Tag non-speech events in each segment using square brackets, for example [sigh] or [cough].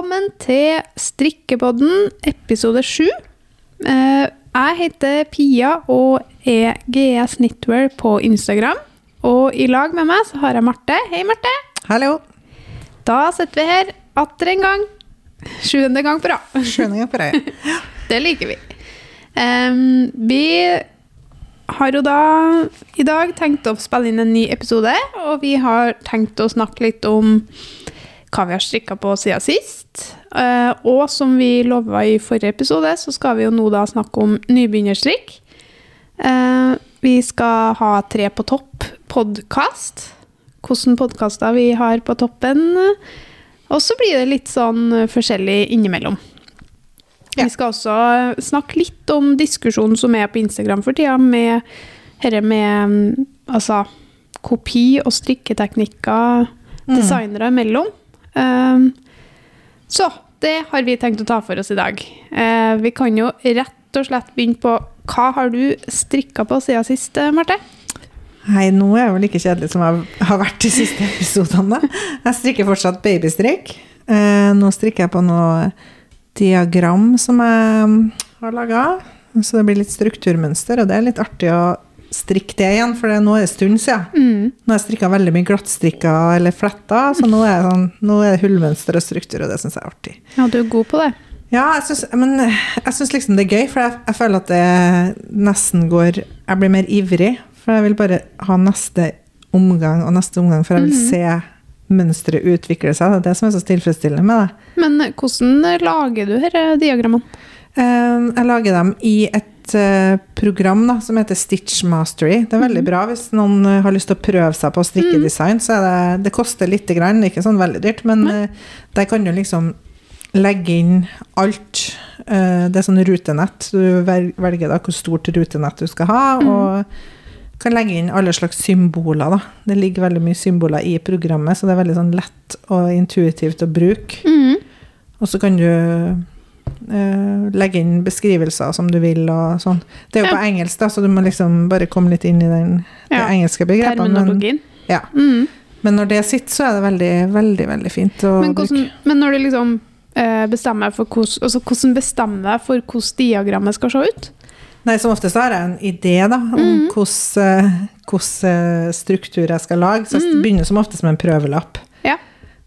velkommen til Strikkepodden episode 7. Eh, Jeg heter Pia og er GS Knitwear på Instagram. Og i lag med meg så har jeg Marte. Hei, Marte. Hallo. Da sitter vi her atter en gang. Sjuende gang på rad. Sjuende gang på deg. [laughs] Det liker vi. Vi har jo da i dag tenkt å spille inn en ny episode, og vi har tenkt å snakke litt om hva vi har strikka på siden sist. Eh, og som vi lova i forrige episode, så skal vi jo nå da snakke om nybegynnerstrikk. Eh, vi skal ha Tre på topp-podkast. Hvilke podkaster vi har på toppen. Og så blir det litt sånn forskjellig innimellom. Vi skal også snakke litt om diskusjonen som er på Instagram for tida, med dette med mm, altså, kopi og strikketeknikker designere imellom. Um, så det har vi tenkt å ta for oss i dag. Eh, vi kan jo rett og slett begynne på hva har du strikka på siden sist, eh, Marte? Hei, nå er jeg vel like kjedelig som jeg har vært de siste episodene. Jeg strikker fortsatt babystrikk. Eh, nå strikker jeg på noe diagram som jeg har laga. Så det blir litt strukturmønster, og det er litt artig å strikke det igjen, for det, nå er det en stund siden. Nå har jeg strikka veldig mye glattstrikka eller fletta, så nå er, sånn, nå er det hullmønster og struktur, og det syns jeg er artig. Ja, du er god på det. Ja, jeg syns, men jeg syns liksom det er gøy, for jeg, jeg føler at det nesten går Jeg blir mer ivrig, for jeg vil bare ha neste omgang og neste omgang, for jeg vil se mønsteret utvikle seg. Det er det som er så tilfredsstillende med det. Men eh, hvordan lager du disse diagrammene? Eh, Jeg lager dem i et eh, program da, som heter Stitch Mastery. Det er veldig bra hvis noen eh, har lyst til å prøve seg på strikkedesign. Så er det, det koster litt, grann, ikke sånn veldig dyrt, men eh, der kan du liksom legge inn alt. Det er sånn rutenett. Du velger da hvor stort rutenett du skal ha, og kan legge inn alle slags symboler. Da. Det ligger veldig mye symboler i programmet, så det er veldig sånn lett og intuitivt å bruke. Og så kan du legge inn beskrivelser som du vil og sånn. Det er jo Ja. på engelsk, da, så du må liksom bare komme litt inn i den, ja. det engelske begrepene. Men, ja. Mm. men når det sitter, så er det veldig, veldig veldig fint å Men, bruke. hvordan, men når du liksom eh, bestemmer for hvordan, altså hvordan bestemmer jeg for hvordan diagrammet skal se ut? Nei, Som oftest har jeg en idé da, om mm. hvordan, eh, hvordan eh, struktur jeg skal lage. Så jeg begynner som oftest med en prøvelapp. Ja.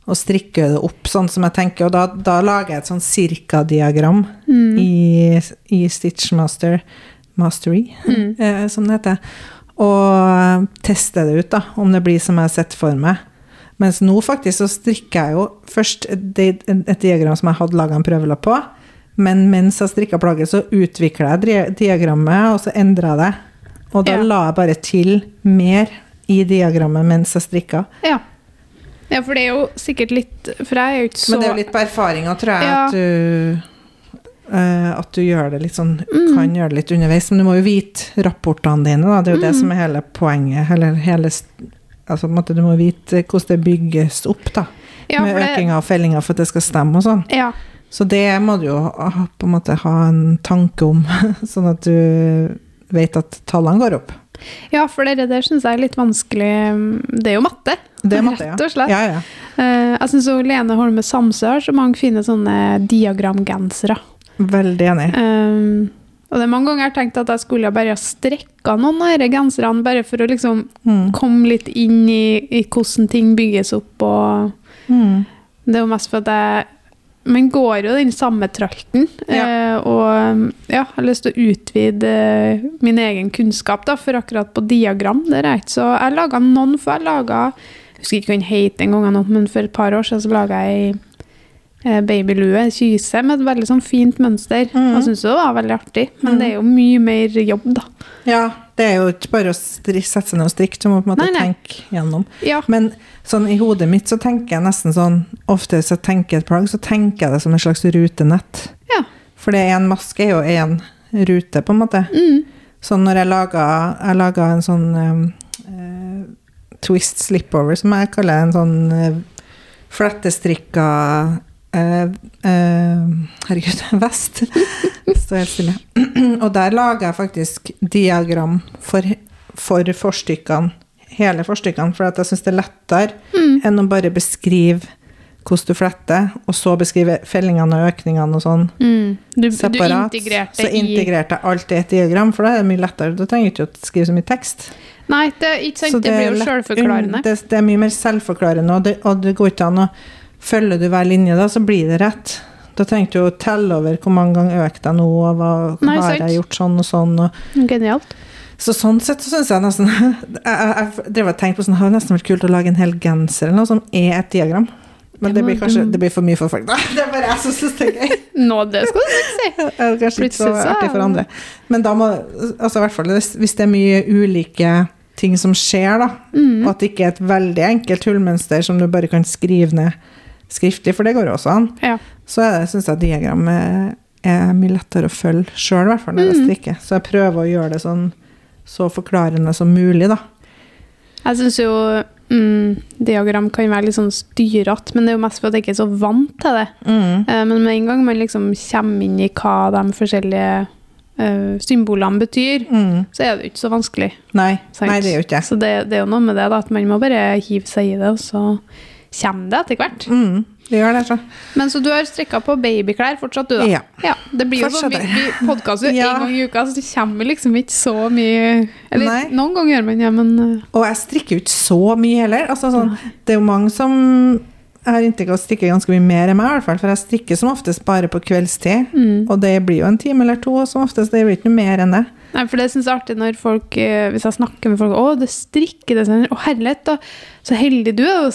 Og strikker det opp sånn som jeg tenker. Og da, da lager jeg et sånn cirka-diagram Mm. i, i Stitchmaster Mastery, Mm. [laughs] eh, som det heter. Og tester det ut, da, om det blir som jeg har sett for meg. Mens nå faktisk så strikker jeg jo først et, et, diagram som jeg hadde laga en prøvelapp på. Men mens jeg strikka plagget, så utvikla jeg diagrammet, og så endra jeg det. Og da Ja. la jeg bare til mer i diagrammet mens jeg strikka. Ja. Ja, for det er jo sikkert litt For jeg er jo ikke så Men det er jo litt på erfaringa, tror jeg, Ja. at du Uh, at du gjør det litt sånn Mm. Kan gjøre det litt underveis, men du må jo vite rapportene dine. Da. Det er jo Mm. det som er hele poenget. Eller hele Altså, måte, du må vite hvordan det bygges opp, da. ja, med økinga og fellinga for at det skal stemme og sånn. Ja. Så det må du jo på en måte ha en tanke om, [laughs] sånn at du vet at tallene går opp. Ja, for det der syns jeg er litt vanskelig. Det er jo matte. Det er matte, ja. Rett og slett. Ja, ja. Eh, jeg syns Lene Holme Samsø har så mange fine sånne diagramgensere. Veldig enig. Um, og det er mange ganger jeg har tenkt at jeg skulle bare strekka noen av disse genserne, bare for å liksom Mm. komme litt inn i, i hvordan ting bygges opp. Og Mm. det er jo mest for at jeg Man går jo den samme tralten. Ja. eh, og ja, jeg har lyst til å utvide eh, min egen kunnskap, da, for akkurat på diagram. Det er ikke så Jeg laga noen, for jeg laga husker ikke hva den het en gang, nå, men for et par år siden så laga jeg babylue, kyse, med et veldig sånn fint mønster. Mm. Jeg syntes det var veldig artig, men det er jo mye mer jobb, da. Ja, det er jo ikke bare å sette seg ned og strikke, du må på en måte Nei, nei. tenke gjennom. Ja. Men sånn i hodet mitt så tenker jeg nesten sånn Ofte hvis jeg tenker et plagg, så tenker jeg det som et slags rutenett. ja. For det er en maske er jo én rute, på en måte. Mm. Sånn når jeg laga, jeg laga en sånn eh, twist slipover, som jeg kaller en sånn uh, flettestrikka eh, herregud, [laughs] vest. Står helt stille. [clears throat] Og der lager jeg faktisk diagram for, for forstykkene. Hele forstykkene, for jeg syns det er lettere Mm. enn å bare beskrive hvordan du fletter, og så beskrive fellingene og økningene og sånn Mm. Du, du separat. integrerte så integrerte jeg alt i et diagram, for da er det mye lettere. Da trenger du ikke å skrive så mye tekst. Nei, det, ikke sant? Det, det, blir jo selvforklarende. Det, det er mye mer selvforklarende, og det, og det går ikke an å Følger du hver linje, da, så blir det rett. Da tenkte du å telle over hvor mange ganger økte jeg nå, og hva Nei, har jeg gjort sånn og sånn. Og, Genialt. så sånn sett så syns jeg nesten [laughs] Jeg, jeg, jeg tenkte på sånn, det hadde nesten vært kult å lage en hel genser eller noe som er et diagram. Men Det det blir kanskje det blir for mye for folk, da. [laughs] Det er bare jeg som syns det er gøy. [laughs] Nå, det skal du ikke si. Kanskje ikke så artig for andre. Men da må altså i hvert fall hvis hvis det er mye ulike ting som skjer, da, Mm. og at det ikke er et veldig enkelt hullmønster som du bare kan skrive ned skriftlig, for det går også an, Ja. så syns jeg diagram er, mye lettere å følge sjøl, i hvert fall når jeg Mm. strikker. Så jeg prøver å gjøre det sånn så forklarende som mulig, da. Jeg syns jo mm, diagram kan være litt sånn styrete, men det er jo mest for at jeg ikke er så vant til det. Mm. Eh, Men med en gang man liksom kommer inn i hva de forskjellige Uh, symbolene betyr, Mm. så er det jo ikke så vanskelig. Nei, nei, det er jo ikke. Så det, det er jo noe med det, da, at man må bare hive seg i det, og så kommer det etter hvert. Mm. Det gjør det, så. Men så du har strikka på babyklær fortsatt, du, da? Ja. det blir jo så Fortsatt. mye Vi podkaster [laughs] Ja. en gang i uka, så det kommer liksom ikke så mye Eller Nei. noen ganger gjør man det, men eh, Og jeg strikker jo ikke så mye heller. Altså, sånn, det er jo mange som jeg har inntrykk av å strikke ganske mye mer enn meg, i hvert fall, for jeg strikker som oftest bare på kveldstid. mm. Og det blir jo en time eller to, og som oftest det blir ikke noe mer enn det. Nei, for det syns jeg er artig når folk eh, Hvis jeg snakker med folk Å, det strikker det sånn. Å, herlighet, da. Så heldig du er, og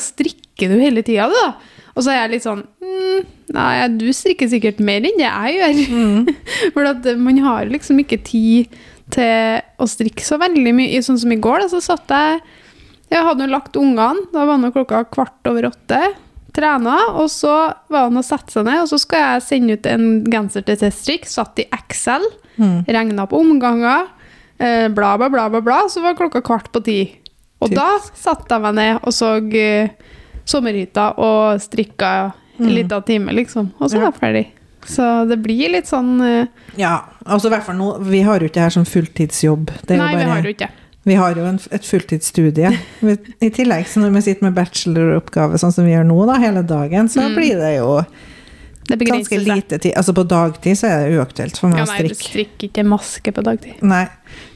strikker du hele tida, du, da. Og så er jeg litt sånn mm, Nei, du strikker sikkert mer enn det jeg gjør. [laughs] For at eh, man har liksom ikke tid til å strikke så veldig mye. Sånn som i går, da, så satt jeg Jeg hadde jo lagt ungene. Da var det klokka kvart over åtte. Trena, og så var han og satte seg ned, og så skal jeg sende ut en genser til teststrikk. Satt i Excel. Mm. Regna på omganger, eh, bla, bla, bla, bla, bla, så var klokka kvart på ti. Og Typisk. da satte jeg meg ned og så eh, sommerhytta og strikka en Mm. liten time, liksom. Og så er var jeg ferdig. Så det blir litt sånn uh, Ja, altså i hvert fall nå, Vi har jo ikke det her som fulltidsjobb. Det Nei, jo vi har jo ikke vi har jo en, et fulltidsstudie. I tillegg, så når vi sitter med bacheloroppgave sånn som vi gjør nå, da, hele dagen, så Mm. blir det jo Det begrenser ganske lite tid. Altså på dagtid så er det uaktuelt for meg Ja, å nei, du strikker ikke maske på dagtid. Nei.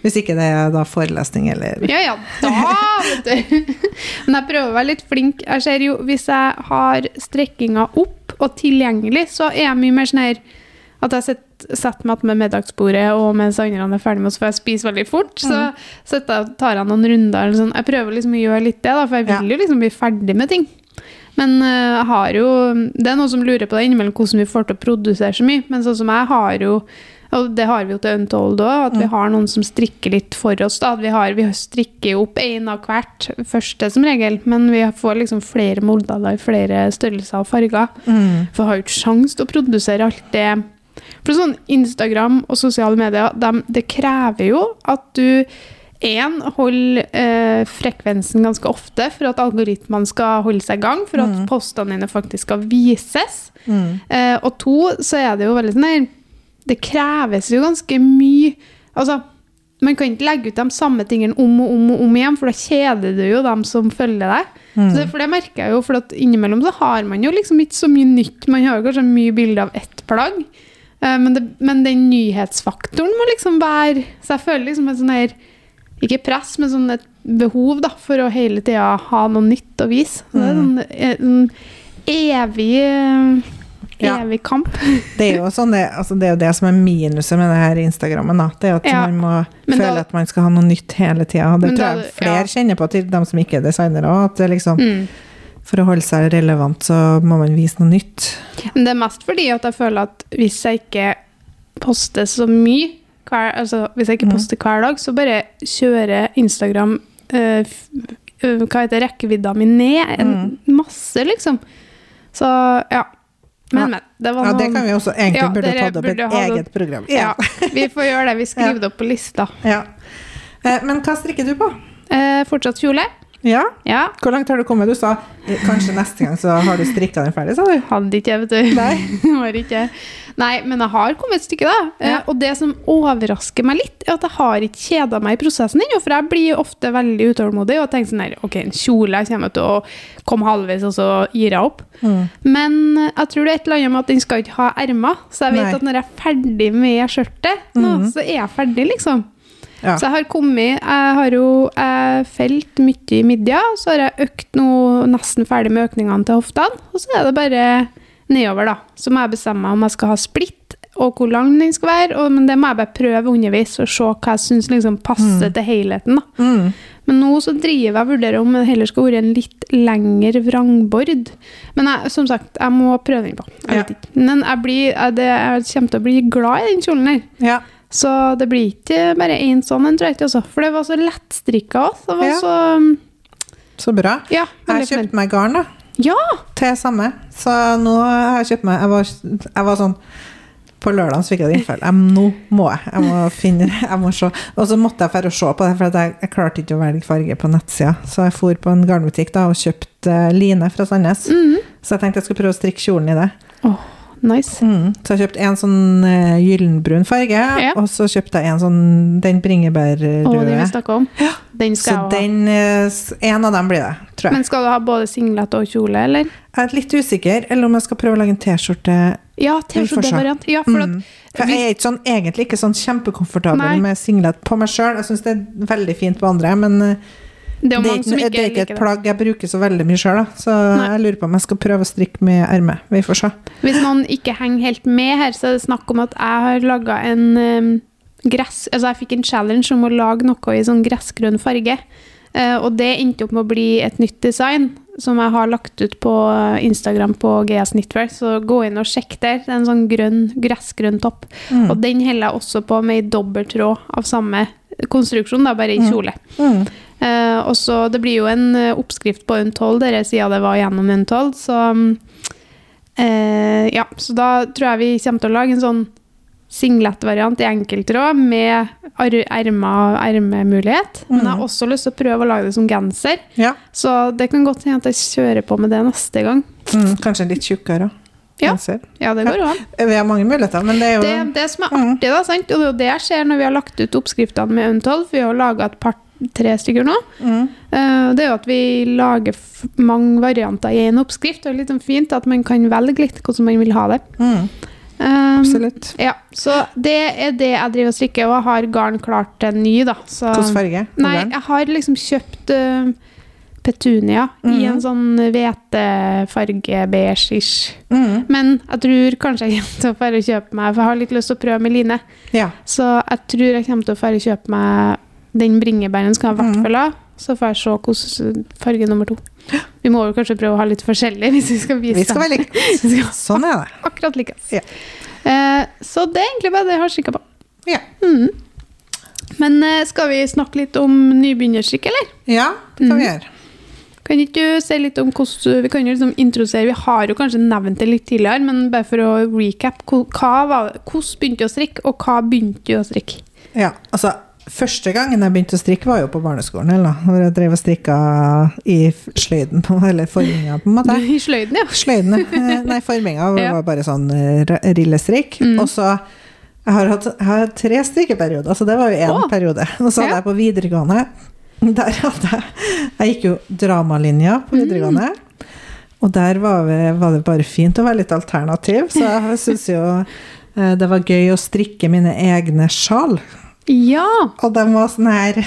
Hvis ikke det er da forelesning eller Ja, ja, da, vet du. [laughs] Men jeg prøver å være litt flink. Jeg ser jo, Hvis jeg har strekkinga opp og tilgjengelig, så er jeg mye mer sånn her at jeg set- setter meg med middagsbordet, og mens andre er ferdig med oss, får jeg spise veldig fort, så mm. jeg, tar jeg noen runder. Eller sånn. Jeg prøver liksom å gjøre litt det, da, for jeg vil jo liksom bli ferdig med ting. Men jeg har jo Det er noen som lurer på det innimellom hvordan vi får til å produsere så mye. Men sånn som jeg har jo Og det har vi jo til Untold òg, at vi har noen som strikker litt for oss. da. At vi, har, vi strikker opp én av hvert første som regel, men vi får liksom flere modeller i flere størrelser og farger. mm. For vi har jo ikke sjanse til å produsere alt det. For sånn Instagram og sosiale medier, de, det krever jo at du en, hold eh, frekvensen ganske ofte for at algoritmene skal holde seg i gang, for at postene dine faktisk skal vises. Mm. Eh, og to, så er det jo veldig sånn her Det kreves jo ganske mye Altså, man kan ikke legge ut de samme tingene om og om og om igjen, for da kjeder du jo dem som følger deg. Så det, for det merker jeg jo, for at innimellom så har man jo liksom ikke så mye nytt. Man har jo kanskje mye bilder av ett plagg, eh, men, det, men den nyhetsfaktoren må liksom være Så jeg føler liksom en sånn her Ikke press, men sånn et behov da, for å hele tida ha noe nytt å vise. Så det er sånn, en, sånn evig eh, Ja. Evig kamp. [laughs] Det er jo sånn det, altså det er jo det som er minuset med det her Instagrammen. Da. Det er at Ja. man må Men føle da- at man skal ha noe nytt hele tida. Det tror jeg flere ja. kjenner på, til dem som ikke er designere. At det liksom, Mm. for å holde seg relevant, så må man vise noe nytt. Men det er mest fordi at jeg føler at hvis jeg ikke poster så mye hver, altså Hvis jeg ikke Mm. poster hver dag, så bare kjører Instagram eh, f- eh, Hva heter rekkevidda mi ned en masse, liksom. Så ja. Men, Ja. men. Det var Ja, det kan vi også egentlig Ja, burde tatt opp et burde det- eget program. Ja, [laughs] vi får gjøre det. Vi skriver [laughs] Ja. det opp på lista. Ja. Eh, Men hva strikker du på? Eh, fortsatt kjole. Ja. Ja. Hvor langt har du kommet? Du sa eh, kanskje neste gang så har du strikka den ferdig, sa du? Hadde ikke jeg, vet du. Nei. [laughs] Ikke. Nei, men jeg har kommet et stykke, da. Ja. Eh, Og det som overrasker meg litt, er at jeg har ikke kjeda meg i prosessen ennå. For jeg blir ofte veldig utålmodig og tenker sånn her Ok, en kjole jeg kommer til å komme halvveis, og så gir jeg opp. Mm. Men jeg tror det er et eller annet med at den skal ikke ha ermer. Så jeg vet Nei. at når jeg er ferdig med skjørtet, nå, Mhm. så er jeg ferdig, liksom. Ja. Så jeg har kommet Jeg har jo jeg felt mye i midja, så har jeg økt nå nesten ferdig med økningene til hoftene. Og så er det bare nedover, da. Så må jeg bestemme meg om jeg skal ha splitt, og hvor lang den skal være. Og, men det må jeg bare prøve underveis og se hva jeg syns liksom passer til helheten. da. Mm. Men nå så driver jeg og vurderer om det heller skal være en litt lengre vrangbord. Men jeg, som sagt, jeg må prøve den på. Jeg vet Ja. ikke. Men jeg, blir, jeg, det, jeg kommer til å bli glad i den kjolen her. ja. Så det blir ikke bare én sånn en, tror jeg ikke. Også. For det var så lettstrikka òg. Det var Ja. så Så bra. Ja. Jeg kjøpt meg garn, da. Ja! Til samme. Så nå har jeg kjøpt meg Jeg var, jeg var sånn På lørdag fikk jeg et innfall. Nå må jeg. Jeg må finne Jeg må se. Og så måtte jeg dra å se på det, for jeg, jeg klarte ikke å velge farge på nettsida. Så jeg for på en garnbutikk da og kjøpte line fra Sandnes. Mm. Så jeg tenkte jeg skulle prøve å strikke kjolen i det. Åh, nice. Mm. Så jeg kjøpte en sånn uh, gyllenbrun farge, Ja. og så kjøpte jeg en sånn den bringebærrøde. den vi snakka om. Den skal så den uh, En av dem blir det, tror jeg. Men skal du ha både singlet og kjole, eller? Jeg er litt usikker, eller om jeg skal prøve å lage en T-skjorte. Ja. T-skjorte-variant. Ja, for Mm. For jeg er ikke sånn, egentlig ikke sånn kjempekomfortabel Nei. med singlet på meg sjøl. Jeg syns det er veldig fint på andre, men eh, det er det er ikke, det er ikke et plagg jeg bruker så veldig mye sjøl, så Nei. jeg lurer på om jeg skal prøve å strikke med erme. Vi får se. Hvis noen ikke henger helt med her, så er det snakk om at jeg har laga en um, gress... Altså, jeg fikk en challenge om å lage noe i sånn gressgrønn farge. Uh, og det endte opp med å bli et nytt design som jeg har lagt ut på Instagram på GS Knitwear. Så gå inn og sjekk der. Det er en sånn grønn, gressgrønn topp. Mm. Og den holder jeg også på med i dobbelttråd av samme konstruksjon, da, bare i kjole. Mm. Eh, og så Det blir jo en eh, oppskrift på Untold, dere sier det var gjennom Untold. Så eh, ja, så da tror jeg vi kommer til å lage en sånn singlet-variant i enkeltråd med ermemulighet. Mm. Men jeg har også lyst til å prøve å lage det som genser. Ja. Så det kan godt hende at jeg kjører på med det neste gang. Mm. Kanskje litt tjukkere. Ja. Ja, det går an. Vi har mange muligheter, men det er jo Det, det som er Mm. artig, da, sant? og det er jo det jeg ser når vi har lagt ut oppskriftene med Untold, for vi har laga et par tre stykker nå. mm. Eh, Det er jo at vi lager mange varianter i en oppskrift. Det er litt sånn fint at man kan velge litt hvordan man vil ha det. Mm. Um, Absolutt. Ja, så det er det jeg driver og strikker, og jeg har garn klart til ny, da. Så, Hvilken farge? Nei, jeg har liksom kjøpt uh, petunia i Mhm. en sånn hvetefarge beige-ish. Mm. Men jeg tror kanskje jeg kommer til å kjøpe meg, for jeg har litt lyst til å prøve med line. Ja. Så jeg tror jeg kommer til å kjøpe meg den bringebæren skal jeg i hvert Mhm. fall ha. Så får jeg se hvordan farge nummer to. Vi må jo kanskje prøve å ha litt forskjellig hvis vi skal vise Vi skal være like. [laughs] Sånn er det. [laughs] akkurat like. Ja. Eh, så det er egentlig bare det jeg har kikka på. Ja. Mm. Men eh, skal vi snakke litt om nybegynnerstrikk, eller? Ja, det kan vi Mhm. gjøre. Kan ikke du si litt om hvordan Vi kan jo liksom introdusere Vi har jo kanskje nevnt det litt tidligere, men bare for å recap. Hva var, hvordan begynte du å strikke, og hva begynte du å strikke? Ja, altså Første gangen jeg begynte å strikke, var jo på barneskolen. Eller, hvor jeg drev og strikka i sløyden, på, eller forminga, på en måte. [laughs] I sløyden, ja. Sløyden, eh, Nei, forminga [laughs] Ja. var bare sånn rillestrikk. Mm. Og så jeg har hatt jeg har hatt tre strikkeperioder, så det var jo én oh. periode. Og så hadde Ja. jeg på videregående Der hadde jeg Jeg gikk jo dramalinja på Mm. videregående. Og der var, vi, var det bare fint å være litt alternativ, så jeg syns jo eh, det var gøy å strikke mine egne sjal. Ja! Og de var sånn her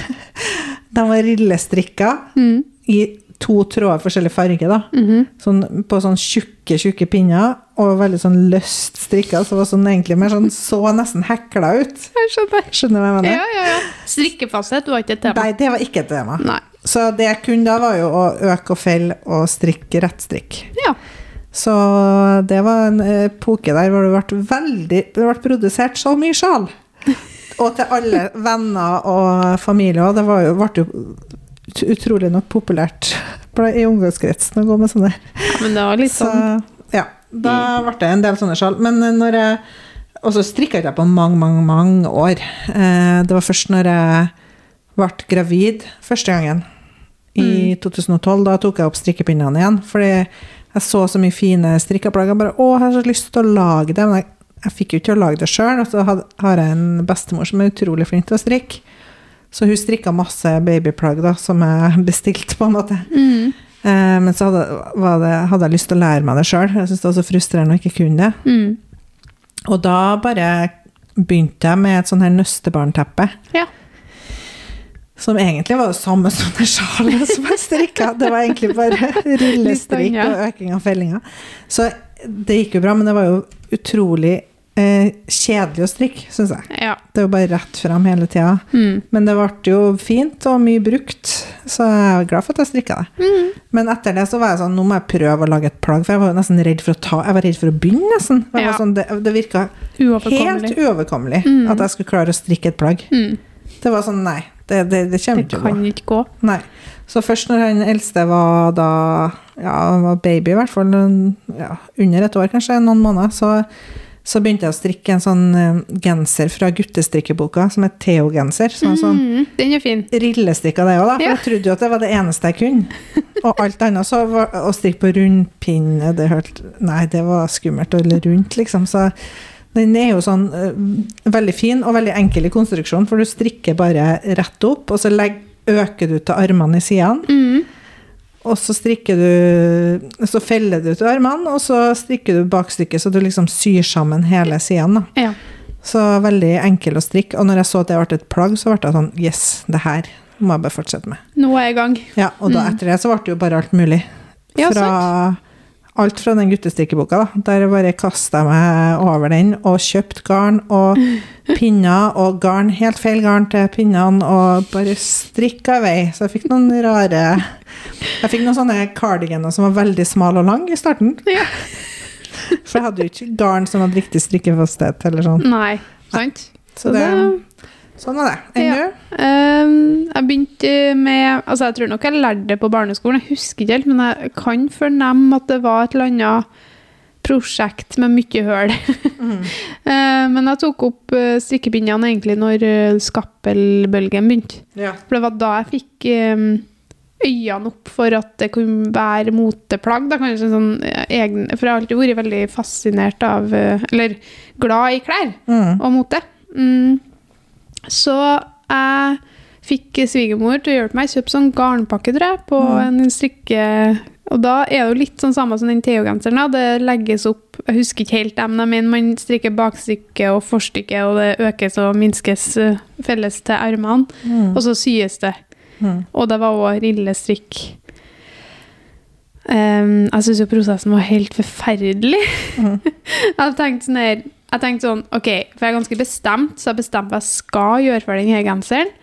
[laughs] De var rillestrikka Mm. i to tråder forskjellig farge, da. Mhm. Sånn, på sånn tjukke, tjukke pinner, og veldig sånn løst strikka, så var sånn egentlig mer sånn så nesten hekla ut. Jeg skjønner. Skjønner du hva jeg mener? Ja, ja, ja. Strikkefasthet var ikke et tema. Nei, det var ikke et tema. Nei. Så det jeg kunne da, var jo å øke og felle og strikke rettstrikk. Ja. Så det var en epoke der hvor det ble veldig Det ble produsert så mye sjal. Og til alle venner og familie. òg. det var jo, ble jo utrolig nok populært i omgangskretsen å gå med sånne. ja, men det var litt Så sånn ja, da ble det en del sånne sjal. Men når jeg Og så strikka jeg på mange, mange, mange år. Eh, Det var først når jeg ble gravid første gangen, i 2012. Da tok jeg opp strikkepinnene igjen. Fordi jeg så så mye fine strikkeplagg. Jeg bare Å, jeg har så lyst til å lage det. Men jeg, jeg fikk jo ikke til å lage det sjøl. Og så har jeg en bestemor som er utrolig flink til å strikke. Så hun strikka masse babyplagg da, som jeg [laughs] bestilte, på en måte. Mm. Eh, men så hadde, det, hadde jeg lyst til å lære meg det sjøl. Jeg syntes det var så frustrerende å ikke kunne det. Mm. Og da bare begynte jeg med et sånn her nøstebarnteppe. Ja. Som egentlig var det samme som det sjalet som jeg strikka. Det var egentlig bare rillestrikk og øking av fellinga. Så det gikk jo bra, men det var jo utrolig eh, kjedelig å strikke, syns jeg. ja. Det er jo bare rett fram hele tida. Mm. Men det ble jo fint og mye brukt, så jeg er glad for at jeg strikka det. Mm. Men etter det så var jeg sånn, nå må jeg prøve å lage et plagg, for jeg var jo nesten redd for å ta Jeg var redd for å begynne, nesten. Ja. var sånn, det, det virka helt Uoverkommelig. Mm. at jeg skulle klare å strikke et plagg. Mm. Det var sånn, nei, det, det, det kommer til å gå. kan ikke gå. Nei. Så først når han eldste var da Ja, han var baby i hvert fall, ja, under et år kanskje, noen måneder, så, så begynte jeg å strikke en sånn eh, genser fra guttestrikkeboka som er Theo-genser. Som er sånn Mm. Den er fin. rillestrikka det òg, da. For Ja. jeg trodde jo at det var det eneste jeg kunne. Og alt annet så var å strikke på rundpinne, det hørte Nei, det var skummelt. Eller rundt, liksom. Så den er jo sånn eh, veldig fin og veldig enkel i konstruksjon, for du strikker bare rett opp, og så legg, øker du til armene i sidene. Mm. Og så strikker du Så feller du til armene, og så strikker du bakstykket, så du liksom syr sammen hele siden. Ja. Så veldig enkel å strikke. Og når jeg så at det ble et plagg, så ble jeg sånn Yes, det her må jeg bare fortsette med. Nå er jeg i gang. Ja, Og da Mm. etter det så ble det jo bare alt mulig. Ja, Fra alt fra den guttestrikkeboka, da. Der bare kasta jeg meg over den og kjøpte garn og pinner og garn, helt feil garn til pinnene, og bare strikka i vei. Så jeg fikk noen rare Jeg fikk noen sånne cardiganer som var veldig smale og lange i starten. Ja. For jeg hadde jo ikke garn som hadde riktig strikkefasthet eller sånn. Nei, sant? Så det, sånn var det. Enn Ja. du? Ehm, jeg begynte med Altså, jeg tror nok jeg lærte det på barneskolen, jeg husker ikke helt, men jeg kan fornemme at det var et eller annet prosjekt med mye høl. [laughs] Eh, men jeg tok opp uh, strikkepinnene egentlig når uh, skappelbølgen begynte. Ja. For det var da jeg fikk um, øynene opp for at det kunne være moteplagg. Da, kanskje sånn, eh, egen, for jeg har alltid vært veldig fascinert av eh, Eller glad i klær Mm. og mote. Mm. Så jeg fikk svigermor til å hjelpe meg. Kjøpe sånn garnpakke, tror jeg, på Mm. en strikke... Og da er det jo litt sånn samme som den Theo-genseren. Det legges opp Jeg husker ikke helt dem, da, men man strikker bakstykke og forstykke, og det økes og minskes eh, felles til armene. Mm. Og så syes det. Mm. Og det var òg rillestrikk. Um, jeg syns jo prosessen var helt forferdelig. Mm. [laughs] jeg tenkte sånn her Jeg tenkte sånn, ok, for jeg er ganske bestemt, så jeg bestemte hva jeg skal gjøre for den her genseren.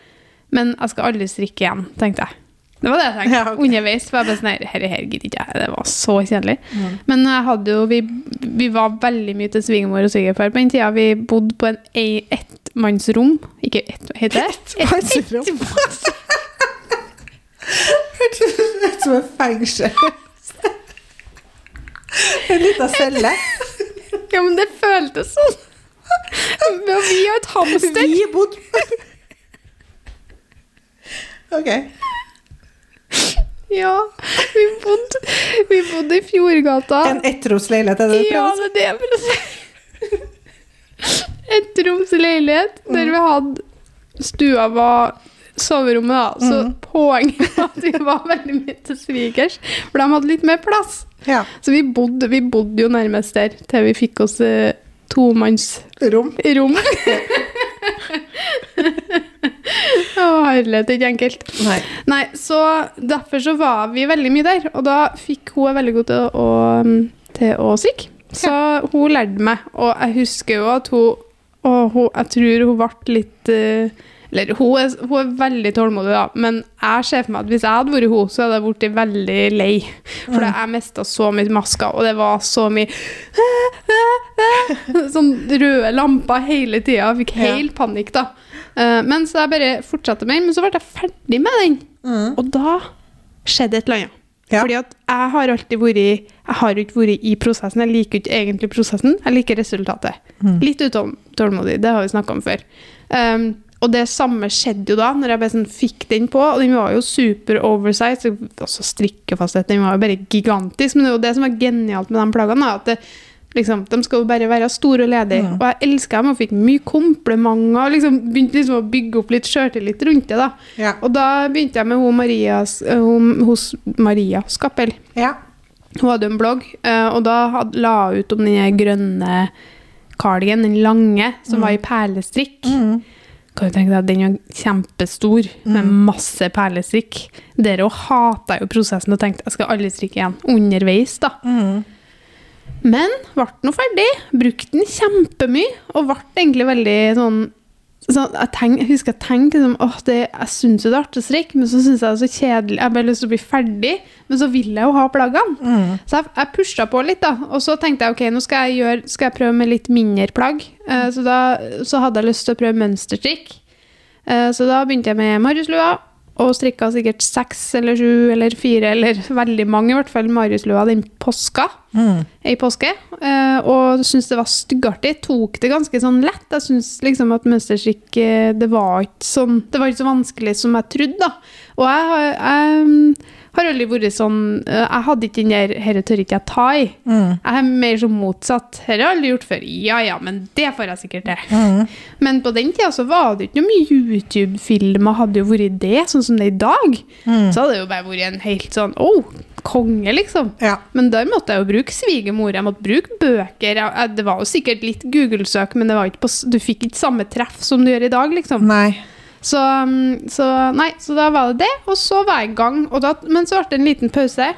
Men jeg skal aldri strikke igjen, tenkte jeg. Det var det jeg tenkte [laughs] Ja, okay. underveis. For jeg bare sånn her, her, her gidder ikke jeg. Det var så kjedelig. Mm. Men jeg hadde jo, vi, vi var veldig mye til svigermor og svigerfar på den tida. Vi bodde på en ettmannsrom. Ikke ett, heter det? Ettmannsrom. [laughs] Hørtes ut som et fengsel. [laughs] En liten celle. Ja, men det føltes sånn. Vi har et hamster. Vi bodde Ok. Ja, vi bodde, vi bodde i Fjordgata. En ettromsleilighet, er det du Ja, prøver å si? det er det jeg. Ettromsleilighet der vi hadde Stua var soverommet, da. Så Mm. poenget var at vi var veldig mye til svigers, for de hadde litt mer plass. Ja. Så vi bodde, vi bodde jo nærmest der til vi fikk oss eh, tomannsrom. Rom. Å, herlighet, er ikke enkelt. Nei. Nei, så derfor så var vi veldig mye der, og da fikk hun veldig god til å, til å strikke. Så hun lærte meg, og jeg husker jo at hun, og hun jeg tror hun ble litt eh, Eller hun er, hun er veldig tålmodig, da, men jeg ser for meg at hvis jeg hadde vært hun, så hadde jeg blitt veldig lei. For jeg mista så mye masker, og det var så mye [laughs] Sånn røde lamper hele tida. Fikk Ja. helt panikk, da. Eh, Men så jeg bare fortsatte med den, men så ble jeg ferdig med den. Mm. Og da skjedde et eller annet. Ja. Fordi at jeg har alltid vært Jeg har ikke vært i prosessen. Jeg liker ikke egentlig prosessen, jeg liker resultatet. Mm. Litt utålmodig, det har vi snakka om før. Um, og det samme skjedde jo da, når jeg bare sånn fikk den på. Og den var jo super oversize. Altså strikkefasthet, den var jo bare gigantisk. Men det er jo det som var genialt med de plaggene, at det, liksom, de skal jo bare være store og ledige. Ja. Og jeg elska dem og fikk mye komplimenter. Og liksom begynte liksom å bygge opp litt sjøltillit rundt det. da. Ja. Og da begynte jeg med hun Marias, eh, hun, hos Maria Skappel. ja. Hun hadde en blogg, eh, og da had, la hun ut om den grønne cardigan, den lange, som var i perlestrikk. Mm. Kan du tenke deg at Den var kjempestor, med masse perlestrikk. Dere òg hata jo prosessen og tenkte jeg skal aldri strikke igjen. Underveis, da. Mm. Men ble nå ferdig. Brukte den kjempemye, og ble egentlig veldig sånn sånn, jeg, tenk, jeg husker jeg tenkte liksom, åh, det, jeg syns jo det er artig å strikke, men så syns jeg det er så kjedelig. Jeg har bare lyst til å bli ferdig, men så vil jeg jo ha plaggene. Mm. Så jeg, jeg pusha på litt, da. Og så tenkte jeg ok, nå skal jeg, gjøre, skal jeg prøve med litt mindre plagg. Uh, så da så hadde jeg lyst til å prøve mønsterstrikk. Uh, så da begynte jeg med Mariuslua, og strikka sikkert seks eller sju eller fire, eller veldig mange i hvert fall, Mariuslua den påska. Mm. I påske. Eh, og syntes det var styggartig. Tok det ganske sånn lett. Jeg syns liksom at mønsterstrikk eh, det var ikke sånn Det var ikke så vanskelig som jeg trodde, da. Og jeg, har- jeg mm, har aldri vært sånn eh, Jeg hadde ikke den der 'herre tør ikke jeg ta i'. Mm. Jeg er mer som motsatt. Dette har jeg aldri gjort før. Ja ja, men det får jeg sikkert til. Mm. Men på den tida så var det ikke noe mye YouTube-filmer. Hadde jo vært det, sånn som det er i dag. Mm. Så hadde det jo bare vært en helt sånn oh, konge, liksom. Ja. Men der måtte jeg jo bruke svigermor, jeg måtte bruke bøker. Jeg, det var jo sikkert litt Google-søk, men det var ikke på, du fikk ikke samme treff som du gjør i dag, liksom. Nei. Så, mm, så, nei, så da var det det, og så var jeg i gang. Da, men så ble det en liten pause.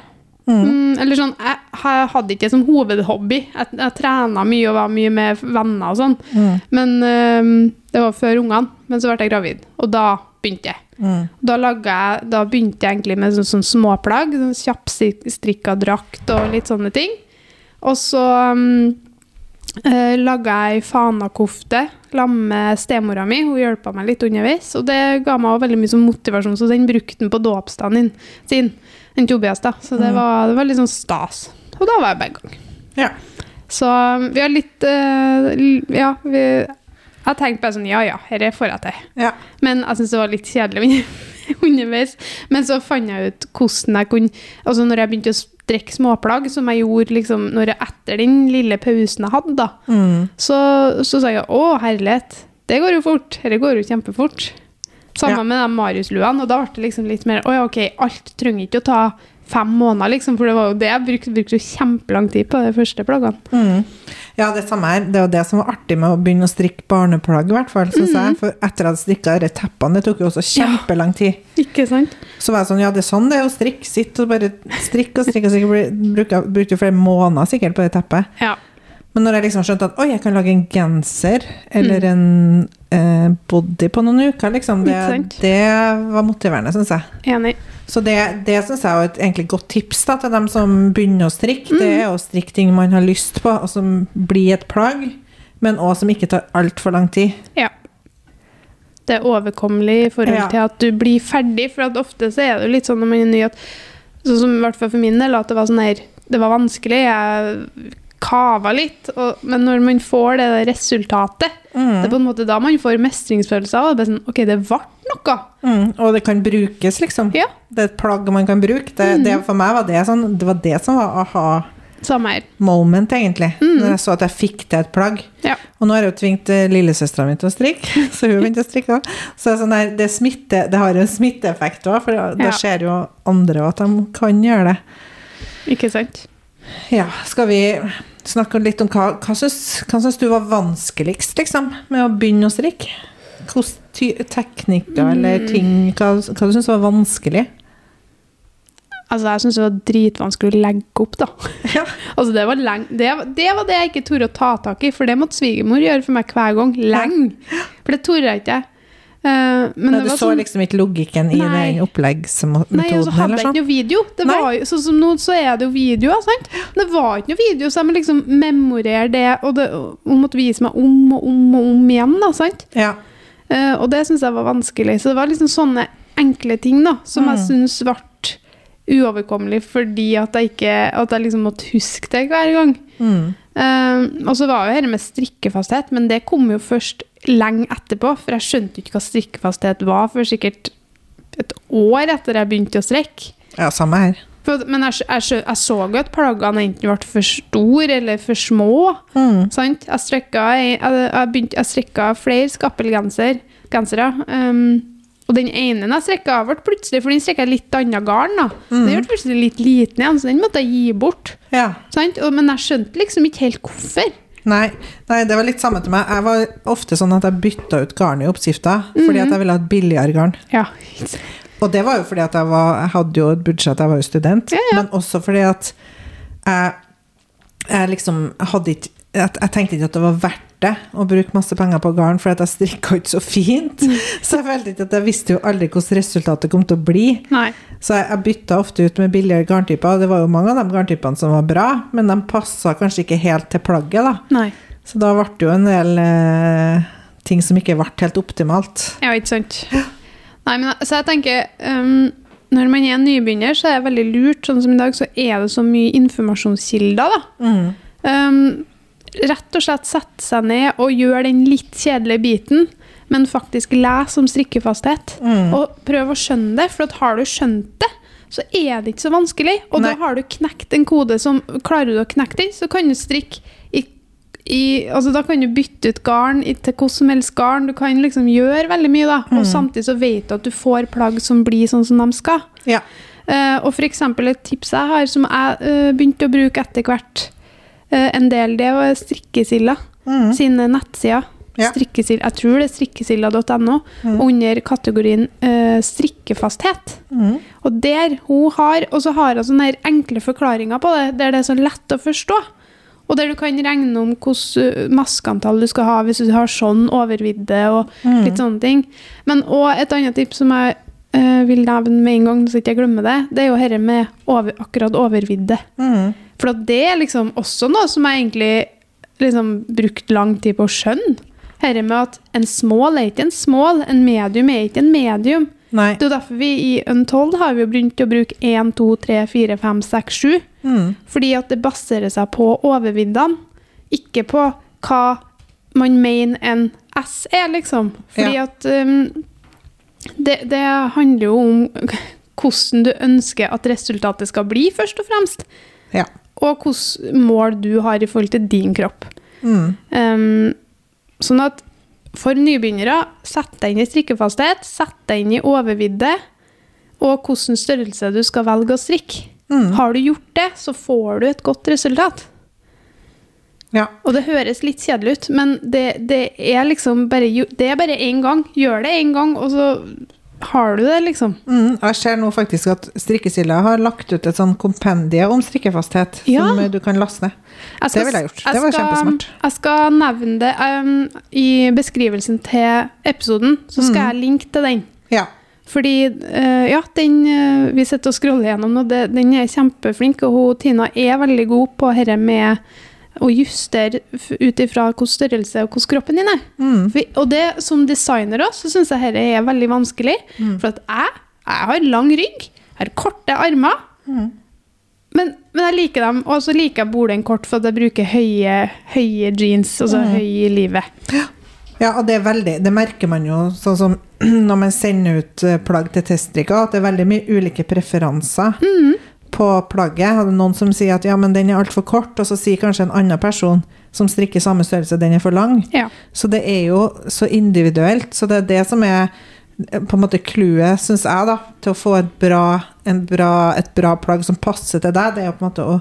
Mm, eller sånn, jeg, jeg hadde ikke som hovedhobby. Jeg, jeg trena mye og var mye med venner og sånn. Mm. Men um, det var før ungene. Men så ble jeg gravid, og da begynte jeg. Mm. Da, jeg, da begynte jeg egentlig med sånn, sånn småplagg. Sånn Kjappstrikka drakt og litt sånne ting. Og så um, eh, laga ei fanakofte sammen med stemora mi. Hun hjelpa meg litt underveis. Og det ga meg veldig mye sånn motivasjon, så den brukte den på dåpsdagen sin. Den Tobias, da. Så det var, det var litt sånn stas. Og da var jeg begge gang. Ja. Så um, vi har litt uh, Ja, vi Jeg tenkte bare sånn Ja ja, dette får jeg til. Ja. Men jeg syntes det var litt kjedelig [laughs] under- underveis. Men så fant jeg ut hvordan jeg kunne Altså når jeg begynte å strekke småplagg, som jeg gjorde liksom når jeg, etter den lille pausen jeg hadde, da, Mm. så, så sa jeg å, herlighet, det går jo fort. Dette går jo kjempefort. Samme Ja. med de Marius-luene, og da ble det liksom litt mer Å ja, ok, alt trenger ikke å ta fem måneder, liksom, for det var jo det jeg brukte, brukte kjempelang tid på de første plaggene. Mm. Ja, det samme her. Det jo det som var artig med å begynne å strikke barneplagg, i hvert fall, Mhm. jeg. For etter at jeg hadde strikka disse teppene, det tok jo også kjempelang tid. [laughs] Ikke sant? Så var jeg sånn, ja, det er sånn det er å strikke. Sitt og bare strikke og strikke strikke. Brukte flere måneder sikkert på det teppet. Ja. Men når jeg liksom skjønte at oi, jeg kan lage en genser eller en eh, body på noen uker, liksom, det, det var motiverende, syns jeg. Enig. Så det, det syns jeg er et egentlig godt tips da, til dem som begynner å strikke. Det Mm. er å strikke ting man har lyst på, og som blir et plagg, men også som ikke tar altfor lang tid. Ja. Det er overkommelig i forhold Ja. til at du blir ferdig, for ofte så er det jo litt sånn når man er ny at Sånn som i hvert fall for min del, at det var sånn her Det var vanskelig, jeg kava litt, og, men når man får det resultatet Mm. Det er på en måte da man får mestringsfølelse av det. sånn, ok, det ble noe. Mm, og det kan brukes, liksom. Ja. Det er et plagg man kan bruke. Det, det, for meg var det sånn, det var det som var aha-moment, Samme her. egentlig. Når jeg så at jeg fikk til et plagg. Ja. Og nå har jeg jo tvingt eh, lillesøstera mi til å strikke, [laughs] så hun begynte å strikke òg. Så sånn der, det, smitte, det har en smitteeffekt òg, for da Ja. ser jo andre at de kan gjøre det. Ikke sant? Ja, skal vi snakke litt om hva, hva syns, hva syns du var vanskeligst, liksom, med å begynne å strikke? Hvilke teknikker eller Mm. ting Hva, hva du syns var vanskelig? Altså, jeg syns det var dritvanskelig å legge opp, da. Ja. [laughs] Altså, det var, det, det var det jeg ikke torde å ta tak i, for det måtte svigermor gjøre for meg hver gang. Lenge. For det torde jeg ikke. Eh, men Nei, det du så sånn, liksom ikke logikken i Nei. den oppleggsmetoden? Nei, og så hadde jeg ikke noe video. Det var jo, sånn som nå så er det jo videoer, sant? Det var ikke noe video, så jeg må liksom memorere det, og det og måtte vise meg om og om og om igjen, da, sant? Ja. Uh, og det syns jeg var vanskelig. Så det var liksom sånne enkle ting da, som jeg Mm. syns ble uoverkommelig fordi at jeg ikke At jeg liksom måtte huske det hver gang. Mm. Eh, og så var jo dette med strikkefasthet, men det kom jo først lenge etterpå. For jeg skjønte jo ikke hva strikkefasthet var for sikkert et år etter jeg begynte å strikke. Ja, samme her. For, men jeg, jeg, jeg så jo at plaggene enten ble for store eller for små. Mm. Sant? Jeg strikka, jeg, jeg, begynte, jeg strikka flere skappelgensere. Gensere, um, og den ene jeg strikka, ble plutselig For den strikka jeg litt annet garn. da. Den ble plutselig litt liten igjen, så den måtte jeg gi bort. Ja. Sant? Og, men jeg skjønte liksom ikke helt hvorfor. Nei, nei, det var litt samme til meg. Jeg var ofte sånn at jeg bytta ut garn i oppskrifta, fordi at jeg ville ha et billigere garn. Ja. Og det var jo fordi at jeg, var, jeg hadde jo et budsjett, jeg var jo student, ja. men også fordi at jeg, jeg liksom hadde ikke jeg, jeg tenkte ikke at det var verdt det å bruke masse penger på garn, for at jeg strikka ikke så fint. [laughs] Så jeg følte ikke at jeg visste jo aldri hvordan resultatet kom til å bli. Nei. Så jeg, jeg bytta ofte ut med billigere garntyper. og Det var jo mange av de garntypene som var bra, men de passa kanskje ikke helt til plagget. da. Nei. Så da ble det jo en del eh, ting som ikke ble helt optimalt. Ja, ikke sant. Nei, men så jeg tenker um, Når man er nybegynner, så er det veldig lurt. Sånn som i dag, så er det så mye informasjonskilder, da. Um, rett og slett sette seg ned og gjøre den litt kjedelige biten, men faktisk lese om strikkefasthet. Og prøve å skjønne det, for har du skjønt det, så er det ikke så vanskelig. Og Nei. da har du knekt en kode som Klarer du å knekke den, så kan du strikke i, i Altså da kan du bytte ut garn i- til hvordan som helst garn. Du kan liksom gjøre veldig mye, da. Og samtidig så vet du at du får plagg som blir sånn som de skal. Ja. Uh, og eksempel et tips jeg har, som jeg uh, begynte å bruke etter hvert en del, det var Strikkesilla sine nettsider. Ja. Jeg tror det er strikkesilla.no, under kategorien uh, strikkefasthet. Og der hun har, og så har hun sånne enkle forklaringer på det, der det er så lett å forstå. Og der du kan regne om hvilket maskeantall du skal ha hvis du har sånn overvidde og litt sånne ting. Men òg et annet tips som jeg uh, vil nevne med en gang, så ikke jeg glemmer det, det er jo dette med over, akkurat overvidde. Mm. For at det er liksom også noe som jeg egentlig liksom brukt lang tid på å skjønne. Dette med at en small er ikke en small, en medium er ikke en medium. Nei. Det er derfor vi i Untold har vi begynt å bruke 1, 2, 3, 4, 5, 6, 7. Mm. Fordi at det baserer seg på overviddene, ikke på hva man mener en S er, liksom. Fordi Ja. at um, det, det handler jo om [laughs] hvordan du ønsker at resultatet skal bli, først og fremst. Ja. Og hvilke mål du har i forhold til din kropp. Mm. Um, sånn at for nybegynnere, sett deg inn i strikkefasthet, sett deg inn i overvidde, og hvilken størrelse du skal velge å strikke. Mm. Har du gjort det, så får du et godt resultat. Ja. Og det høres litt kjedelig ut, men det, det er liksom bare Det er bare én gang. Gjør det én gang, og så har du det, liksom. Mm, jeg ser nå faktisk at Strikkesilla har lagt ut et sånn kompendie om strikkefasthet Ja. som du kan laste ned. Jeg skal- Det ville jeg gjort. Det var skal- kjempesmart. Jeg skal nevne det um, i beskrivelsen til episoden, så skal Mm. jeg linke til den. Ja. Fordi, uh, ja, den uh, vi sitter og scroller gjennom, nå, det, den er kjempeflink, og hun, Tina er veldig god på dette med å justere ut ifra hvilken størrelse og hvordan kroppen din er. Mm. Og det som designer også, så syns jeg dette er veldig vanskelig. Mm. For at jeg, jeg har lang rygg, jeg har korte armer, Mm. men, men jeg liker dem, og så liker jeg bolen kort for at jeg bruker høye, høye jeans, altså Mm. høy i livet. Ja, og det er veldig Det merker man jo sånn som [clears throat] når man sender ut eh, plagg til testdrikker, at det er veldig mye ulike preferanser på plagget. Hadde noen som sier at ja, men den er altfor kort, og så sier kanskje en annen person som strikker samme størrelse, den er for lang. Ja. Så det er jo så individuelt. Så det er det som er eh, på en måte clouet, syns jeg, da, til å få et bra, en bra, et bra plagg som passer til deg. Det er jo på en måte å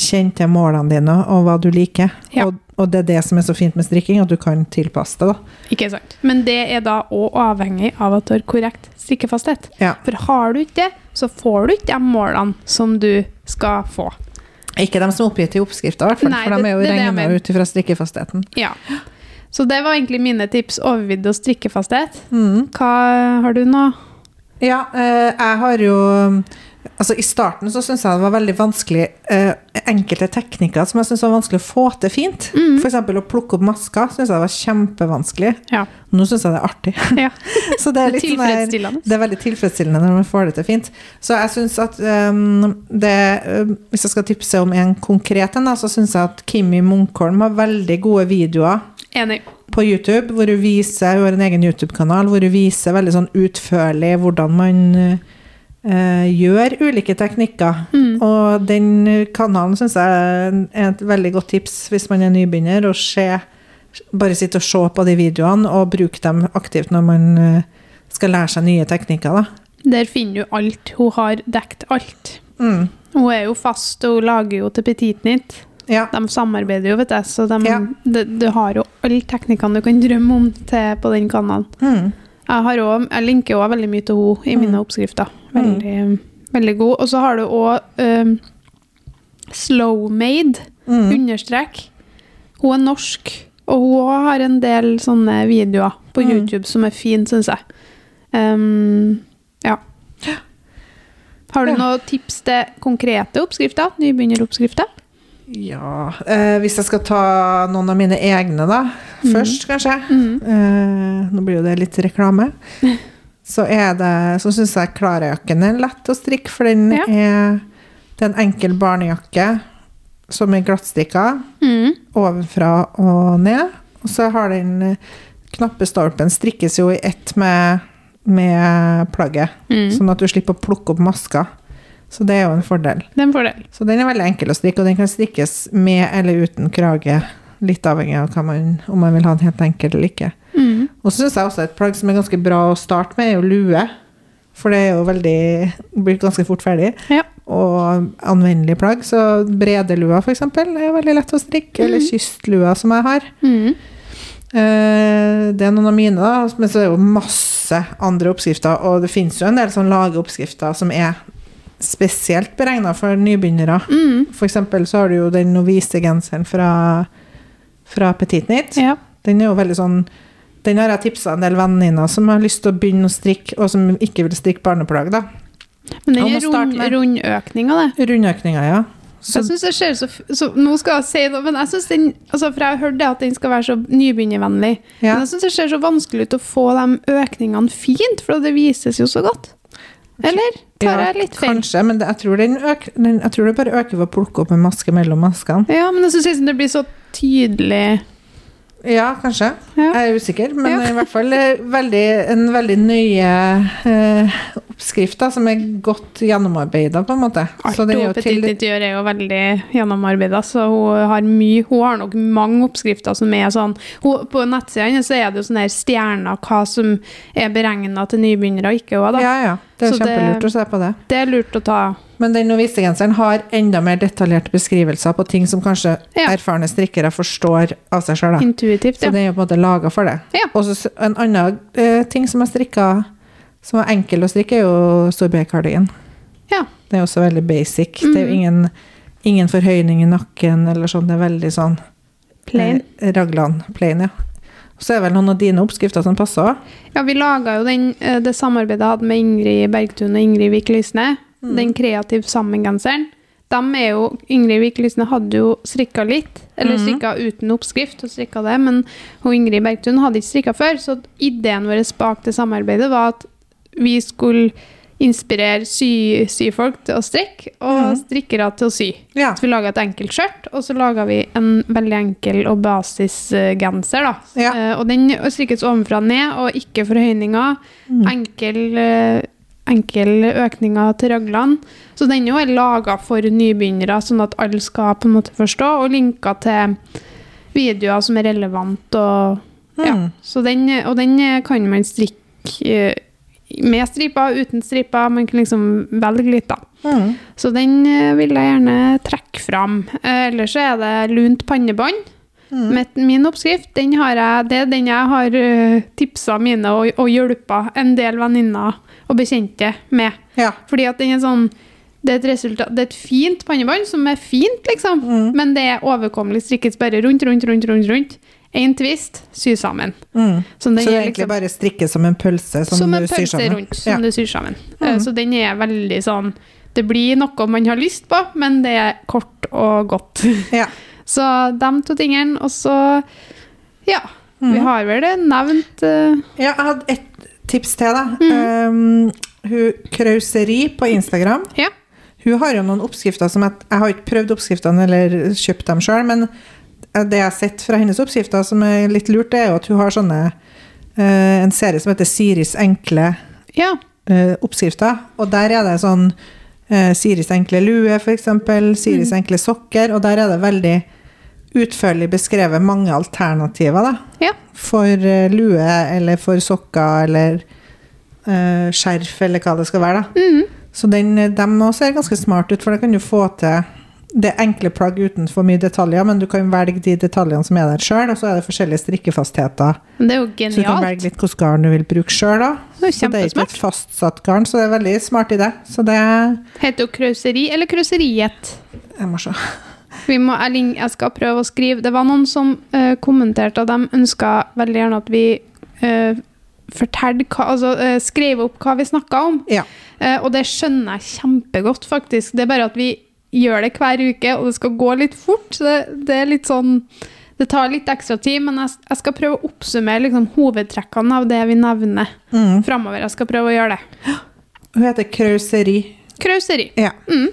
kjenne til målene dine og hva du liker. Ja. Og, og det er det som er så fint med strikking, at du kan tilpasse det. da. Ikke sant. Men det er da òg avhengig av at du har korrekt strikkefasthet. Ja. For har du ikke det, så får du ikke de målene som du skal få. Ikke de som er oppgitt i oppskrifta, fall, Nei, for de er jo regna ut ifra strikkefastheten. Ja. Så det var egentlig mine tips. Overvidde og strikkefasthet. Mm. Hva har du nå? Ja, eh, jeg har jo Altså, i starten så syntes jeg det var veldig vanskelig eh, enkelte teknikker som jeg synes var vanskelig å få til fint. Mm. Eksempel å plukke opp masker syns jeg var kjempevanskelig. Ja. Nå syns jeg det er artig. [laughs] ja. [laughs] Så det er, litt sånn der- Tilfredsstillende. det er veldig tilfredsstillende når man får det til fint. Så jeg syns at um, det um, Hvis jeg skal tipse om en konkret en, så syns jeg at Kimmi Munkholm har veldig gode videoer Enig. på YouTube, hvor hun viser Hun har en egen YouTube-kanal hvor hun viser veldig sånn utførlig hvordan man eh, gjør ulike teknikker. Mm. Og den kanalen syns jeg er et veldig godt tips hvis man er nybegynner, å se bare sitte og se på de videoene og bruke dem aktivt når man eh, skal lære seg nye teknikker. Da. Der finner du alt. Hun har dekt alt. Mm. Hun er jo fast, og hun lager jo til Petit Nytt. Ja. De samarbeider jo, vet jeg, så de, Ja. de, du har jo alle teknikkene du kan drømme om til på den kanalen. Mm. Jeg, har også, jeg linker òg veldig mye til henne i mine Mm. oppskrifter. Veldig, veldig god. Og så har du òg um, Slowmade, Mm. understrek. Hun er norsk, og hun òg har en del sånne videoer på Mm. YouTube som er fine, syns jeg. Um, ja. Har du Ja. noen tips til konkrete oppskrifter? Nybegynneroppskrifter? Ja eh, Hvis jeg skal ta noen av mine egne, da. Først, kanskje. Mm. Eh, nå blir jo det litt reklame. [laughs] Så Så syns jeg klarejakken er lett å strikke, for den Ja. er Det er en enkel barnejakke som er glattstrikka Mm. ovenfra og ned. Og så har den knappestolpen strikkes jo i ett med, med plagget, Mm. sånn at du slipper å plukke opp masker. Så det er jo en fordel. Det er en fordel. Så den er veldig enkel å strikke, og den kan strikkes med eller uten krage. Litt avhengig av man, om man vil ha den helt enkel eller ikke. Mm. Og så syns jeg også et plagg som er ganske bra å starte med, er jo lue. For det er jo veldig blir ganske fort ferdig. Ja. Og anvendelig plagg. Så bredelua, eksempel, er veldig lett å strikke. Eller Mhm. kystlua, som jeg har. Mm. Eh, det er noen av mine, da. Men så er det jo masse andre oppskrifter. Og det fins jo en del sånn lageoppskrifter som er spesielt beregna for nybegynnere. Mm. For eksempel så har du jo den novisegenseren fra, fra Petit Nytt. Ja. Den er jo veldig sånn Den har jeg tipsa en del venninner som har lyst til å begynne å strikke, og som ikke vil strikke barneplagg, da. Men den er rund, rundøkninga, det. Rundøkninger, ja. Så, Jeg synes det ser så, så Nå skal jeg si noe, men jeg synes den altså For jeg har hørt det at den skal være så nybegynnervennlig. ja. Men jeg syns det ser så vanskelig ut å få de økningene fint, for det vises jo så godt. Eller tar jeg litt feil? Kanskje, men det, jeg, tror den øker, den, jeg tror det bare øker ved å plukke opp en maske mellom maskene. Ja, men jeg syns det blir så tydelig Ja, kanskje. Ja. Jeg er usikker, men Ja. i hvert fall eh, veldig, en veldig nøye eh, oppskrift da, som er godt gjennomarbeida, på en måte. Alt Petit gjør, er jo veldig gjennomarbeida, så hun har mye Hun har nok mange oppskrifter som er sånn hun, På nettsida hennes så er det jo sånne her stjerner hva som er beregna til nybegynnere og ikke òg, da. Ja, ja. Det er Så det- å se på det. Det er lurt å ta Men den novisegenseren har enda mer detaljerte beskrivelser på ting som kanskje Ja. erfarne strikkere forstår av seg sjøl. intuitivt, Så ja. den er jo på en måte laga for det. Ja. Og en annen eh, ting som er strikka, som er enkel å strikke, er jo storby-cardigan. Ja. Det er også veldig basic. Det er jo Mhm. ingen, ingen forhøyning i nakken eller sånn. Det er veldig sånn Plain. eh, Raglan plain, ja. Og så er det vel noen av dine oppskrifter som passer òg. Ja, vi laga jo den, eh, det samarbeidet jeg hadde med Ingrid Bergtun og Ingrid Vik Lysne. Den kreative sammengenseren. De er jo, Ingrid Vik hadde jo strikka litt, eller strikka mm. uten oppskrift, og strikka det, men hun Ingrid Bergtun hadde ikke strikka før, så ideen vår bak det samarbeidet var at vi skulle inspirere sy, syfolk til å strikke, og mm. strikkere til å sy. Ja. Så vi laga et enkelt skjørt, og så laga vi en veldig enkel og basisgenser. da. Ja. uh, og den strikkes ovenfra og ned, og ikke forhøyninger. Mm. Enkel, eh, enkel økninger til raglene. Så den er laga for nybegynnere, sånn at alle skal på en måte forstå, og linker til videoer som er relevant. Og, ja. Mm. så den, og den kan man strikke eh, med striper, uten striper. Man kan liksom velge litt, da. Mm. Så den eh, vil jeg gjerne trekke fram. Eh, Ellers så er det lunt pannebånd. Mm. Min oppskrift, den har jeg, det er den jeg har uh, tipsa mine og, og hjulpet en del venninner og bekjente med. Ja. Fordi at den er sånn det er, resultat, det er et fint pannebånd som er fint, liksom. Mm. Men det er overkommelig. Strikkes bare rundt, rundt, rundt. rundt, rundt. Én twist, sy sammen. Mm. Så det er egentlig liksom- bare strikke som en pølse som, som du en syr pølse sammen? rundt, som Ja. du syr sammen. Mm. Eh, Så den er veldig sånn det blir noe man har lyst på, men det er kort og godt. Ja. [laughs] Så de to tingene. Og så Ja. Mm. Vi har vel det nevnt uh... Ja, jeg hadde et tips til, da. Mm. Um, hun Krauseri på Instagram. Ja. Hun har jo noen oppskrifter som jeg, jeg har ikke prøvd oppskriftene eller kjøpt dem sjøl, men det jeg har sett fra hennes oppskrifter som er litt lurt, det er jo at hun har sånne uh, en serie som heter Siris enkle Ja. uh, oppskrifter. Og der er det sånn Siris enkle lue, f.eks. Siris Mm. enkle sokker. Og der er det veldig utførlig beskrevet mange alternativer, da. Ja. For eh, lue, eller for sokker, eller uh, skjerf, eller hva det skal være, da. Mm. Så den, de også ser ganske smart ut, for da kan du få til det er enkle plagg uten for mye detaljer, men du kan velge de detaljene som er der sjøl, og så er det forskjellige strikkefastheter. Men det er jo Så du kan velge litt hvilket garn du vil bruke sjøl, da. Det er Så det er ikke et fastsatt garn, så det er veldig smart idé. Så det Heter det krauseri eller krauseriet. Jeg må se. Vi må, jeg, jeg skal prøve å skrive. Det var noen som uh, kommenterte at de ønska veldig gjerne at vi uh, fortalte altså, uh, skrev opp hva vi snakka om. Ja. Og det skjønner jeg kjempegodt, faktisk. Det er bare at vi gjør det hver uke, og det skal gå litt fort. Så det, det er litt sånn Det tar litt ekstra tid, men jeg, jeg skal prøve å oppsummere liksom, hovedtrekkene av det vi nevner Mm. framover. Jeg skal prøve å gjøre det. Hun heter Krauseri. Krauseri. Ja. Mm.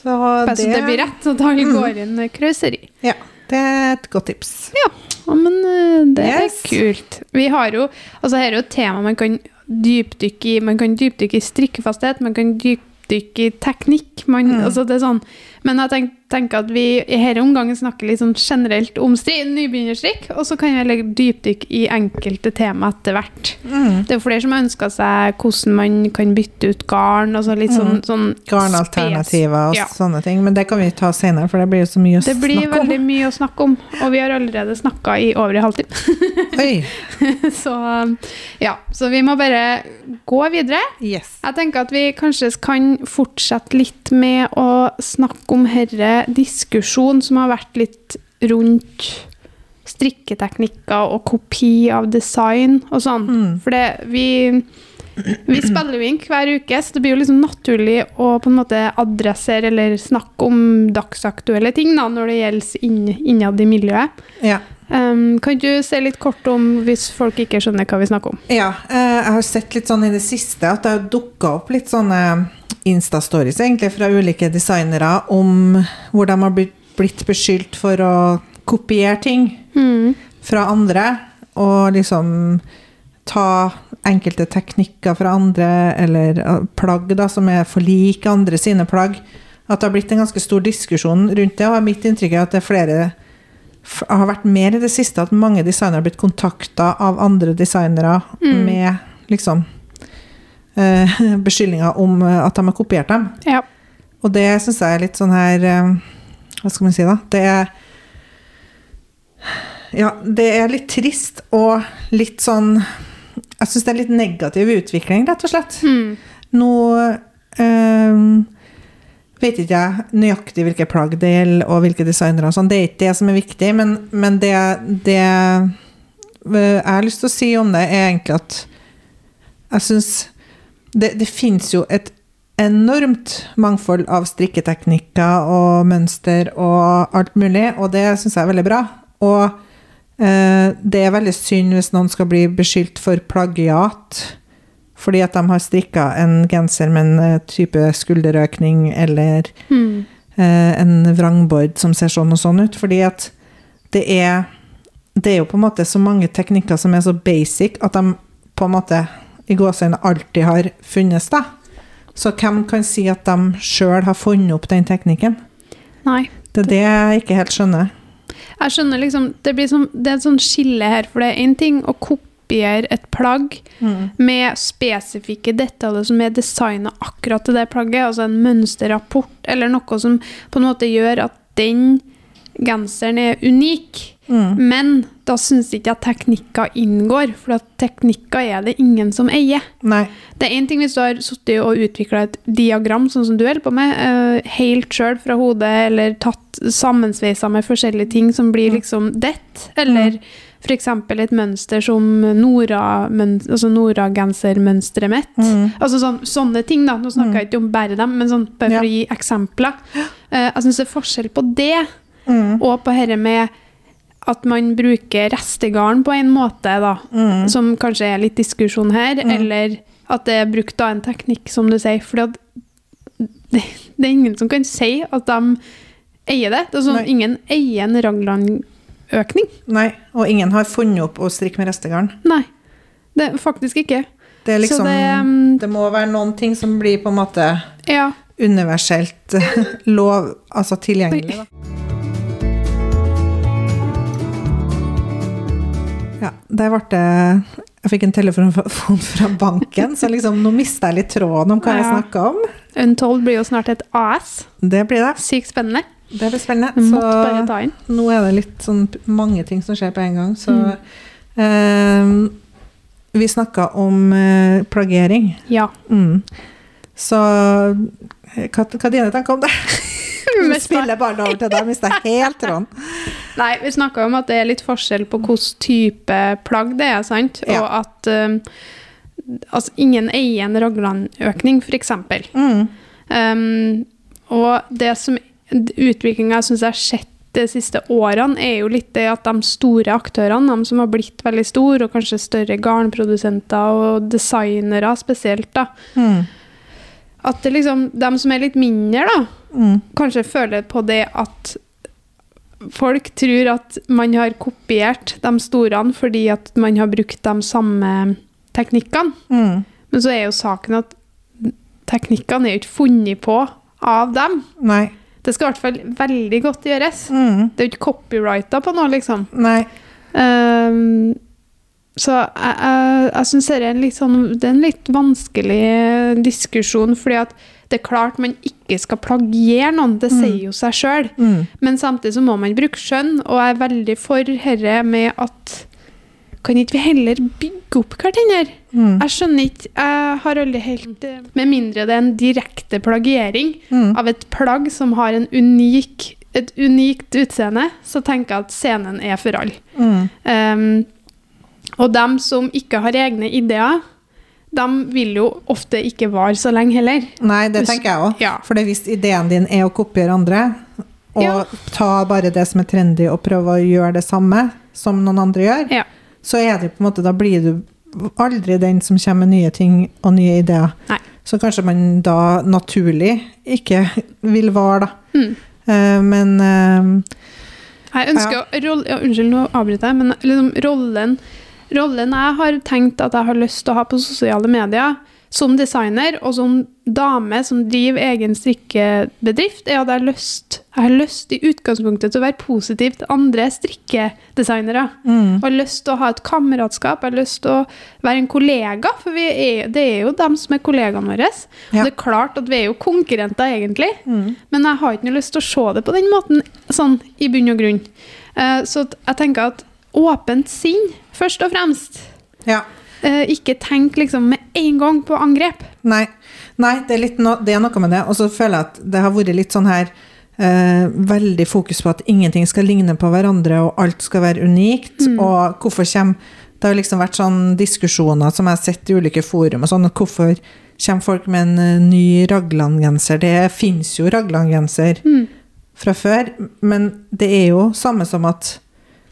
Så Bare så det blir rett, at han går inn krauseri. Ja, det er et godt tips. Ja, men eh, det Yes. er kult. Vi har jo Altså, her er jo et tema man kan dypdykke i. Man kan dypdykke i strikkefasthet, man kan dypdykke i teknikk. Man, Mm. altså det er sånn. Men jeg tenk, tenker at vi i denne omgangen snakker litt sånn generelt om stri, nybegynnerstrikk, og så kan vi legge dypdykk i enkelte tema etter hvert. Mm. Det er flere som har ønska seg hvordan man kan bytte ut garn. Altså litt sånn, Mm. sånn Garnalternativer og Ja. sånne ting. Men det kan vi ta senere, for det blir jo så mye å Det blir snakke om. veldig mye å snakke om, og vi har allerede snakka i over en halvtime. [laughs] Så ja, så vi må bare gå videre. Yes. Jeg tenker at vi kanskje kan fortsette litt med å snakke om herre diskusjon som har vært litt rundt strikketeknikker og kopi av design og sånn. Mm. For det, vi, vi spiller jo inn hver uke, så det blir jo liksom naturlig å på en måte adressere eller snakke om dagsaktuelle ting da, når det gjelder inn, innad i miljøet. Ja. Um, kan du se litt kort om hvis folk ikke skjønner hva vi snakker om? Ja, eh, jeg har sett litt sånn i det siste at det har dukka opp litt sånne Insta-stories egentlig fra ulike designere om hvor de har blitt, beskyldt for å kopiere ting Mm. fra andre, og liksom ta enkelte teknikker fra andre, eller plagg da, som er for like andre sine plagg. At det har blitt en ganske stor diskusjon rundt det, og mitt inntrykk er at det er flere har vært mer i det siste at mange designere har blitt kontakta av andre designere Mm. med liksom [laughs] beskyldninger om eh, at de har kopiert dem. Ja. Og det syns jeg er litt sånn her eh, Hva skal man si, da? Det er Ja, det er litt trist og litt sånn Jeg syns det er litt negativ utvikling, rett og slett. Mm. Nå eh, vet ikke jeg nøyaktig hvilke plagg det gjelder, og hvilke designere og sånn. Det er ikke det som er viktig, men, men det, det eh, jeg har lyst til å si om det, er egentlig at jeg syns det, det fins jo et enormt mangfold av strikketeknikker og mønster og alt mulig, og det syns jeg er veldig bra. Og eh, det er veldig synd hvis noen skal bli beskyldt for plagiat fordi at de har strikka en genser med en eh, type skulderøkning eller Mm. eh, en vrangbord som ser sånn og sånn ut. Fordi at det er Det er jo på en måte så mange teknikker som er så basic at de på en måte i gåseøynene alltid har funnes, da. Så hvem kan si at de sjøl har funnet opp den teknikken? Nei. Det er det jeg ikke helt skjønner. Jeg skjønner liksom Det, blir som, det er et sånn skille her, for det er én ting å kopiere et plagg med spesifikke detaljer som er designa akkurat til det plagget, altså en mønsterrapport eller noe som på en måte gjør at den genseren er unik. Mm. Men da syns ikke at teknikker inngår, for at teknikker er det ingen som eier. Nei. Det er én ting hvis du har sittet og utvikla et diagram, sånn som du holder på med, uh, helt sjøl fra hodet, eller tatt sammensveisa med forskjellige ting som blir liksom dett, eller f.eks. et mønster som Nora-gensermønsteret altså Nora-gensermønsteret mitt. Mm. Altså sånn, sånne ting, da. Nå snakker jeg ikke om bare dem, men sånn, bare for å gi eksempler. Uh, jeg syns det er forskjell på det Mm. og på dette med at man bruker restegarn på en måte, da, Mm. som kanskje er litt diskusjon her, eller at det er brukt da en teknikk, som du sier. For [laughs] det, det er ingen som kan si at de eier det. Det er sånn, Nei. ingen eier en Ragland-økning. Nei, og ingen har funnet opp å strikke med restegarn. Nei, det faktisk ikke. Det Så liksom det, um, Det må være noen ting som blir på en måte Ja. universelt [laughs] lov, altså tilgjengelig, da. Ja, der ble det Jeg fikk en telefon fra banken, så liksom, nå mista jeg litt tråden om hva jeg snakka om. Untold blir jo snart et AS. Det blir det. Sykt spennende. Det blir spennende. Så nå er det litt sånn mange ting som skjer på en gang, så Mm. eh, Vi snakka om eh, plagering. Ja. Mm. Så hva, hva, er dine tanker om det? [laughs] Nå spiller bare over til deg, mista helt tråden. [laughs] Nei, vi snakka om at det er litt forskjell på hvilken type plagg det er, sant? Ja. Og at um, altså, ingen eier en Ragland-økning, f.eks. Mm. Um, og det som utviklinga jeg syns jeg har sett de siste årene, er jo litt det at de store aktørene, de som har blitt veldig store, og kanskje større garnprodusenter og designere spesielt, da, Mm. at det liksom, de som er litt mindre, da, Mm. kanskje føler på det at folk tror at man har kopiert de store fordi at man har brukt de samme teknikkene. Mm. Men så er jo saken at teknikkene er jo ikke funnet på av dem. Nei. Det skal i hvert fall veldig godt gjøres. Mm. Det er jo ikke copyrighta på noe, liksom. Nei. Um, så jeg, jeg, jeg syns det er en litt sånn Det er en litt vanskelig diskusjon, fordi at det er klart man ikke skal plagiere noen, det sier jo seg sjøl. Mm. Men samtidig så må man bruke skjønn, og jeg er veldig for herre med at Kan ikke vi heller bygge opp hverandre? Mm. Jeg skjønner ikke Jeg har aldri helt Med mindre det er en direkte plagiering Mm. av et plagg som har en unik, et unikt utseende, så tenker jeg at scenen er for alle. Mm. Um, og dem som ikke har egne ideer, de vil jo ofte ikke vare så lenge heller. Nei, det tenker jeg òg. Ja. For hvis ideen din er å kopiere andre, og Ja. ta bare det som er trendy, og prøve å gjøre det samme som noen andre gjør, Ja. så er det på en måte Da blir du aldri den som kommer med nye ting og nye ideer. Nei. Så kanskje man da naturlig ikke vil vare, da. Mm. Uh, men uh, Jeg ønsker å roll, ja, Unnskyld, nå avbryter jeg, men liksom rollen, rollen jeg har tenkt at jeg har lyst til å ha på sosiale medier, som designer og som dame som driver egen strikkebedrift, er at jeg har lyst, jeg har lyst i utgangspunktet til å være positiv til andre strikkedesignere. mm, jeg har lyst til å ha et kameratskap, jeg har lyst til å være en kollega, for vi er, det er jo dem som er kollegaene våre. Ja. Og det er klart at vi er jo konkurrenter, egentlig. mm, Men jeg har ikke noe lyst til å se det på den måten, sånn i bunn og grunn. Uh, så jeg tenker at åpent sinn, først og fremst. ja. Eh, ikke tenk liksom med en gang på angrep. Nei, Nei det, er no, det er noe med det. Og så føler jeg at det har vært litt sånn her eh, Veldig fokus på at ingenting skal ligne på hverandre, og alt skal være unikt. Og hvorfor kommer Det har liksom vært sånn diskusjoner som jeg har sett i ulike forum, og sånn, hvorfor kommer folk med en eh, ny Ragland-genser? Det fins jo Ragland-genser Mm. fra før, men det er jo samme som at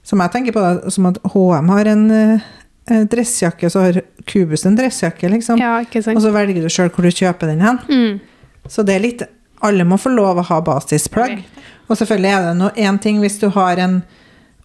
Som jeg tenker på det, som at HM har en eh, eh, dressjakke, så har Kubus en dressjakke, liksom. Ja, ikke Og så velger du sjøl hvor du kjøper den hen. Mm. Så det er litt Alle må få lov å ha basisplagg. Og selvfølgelig er det én ting hvis du har en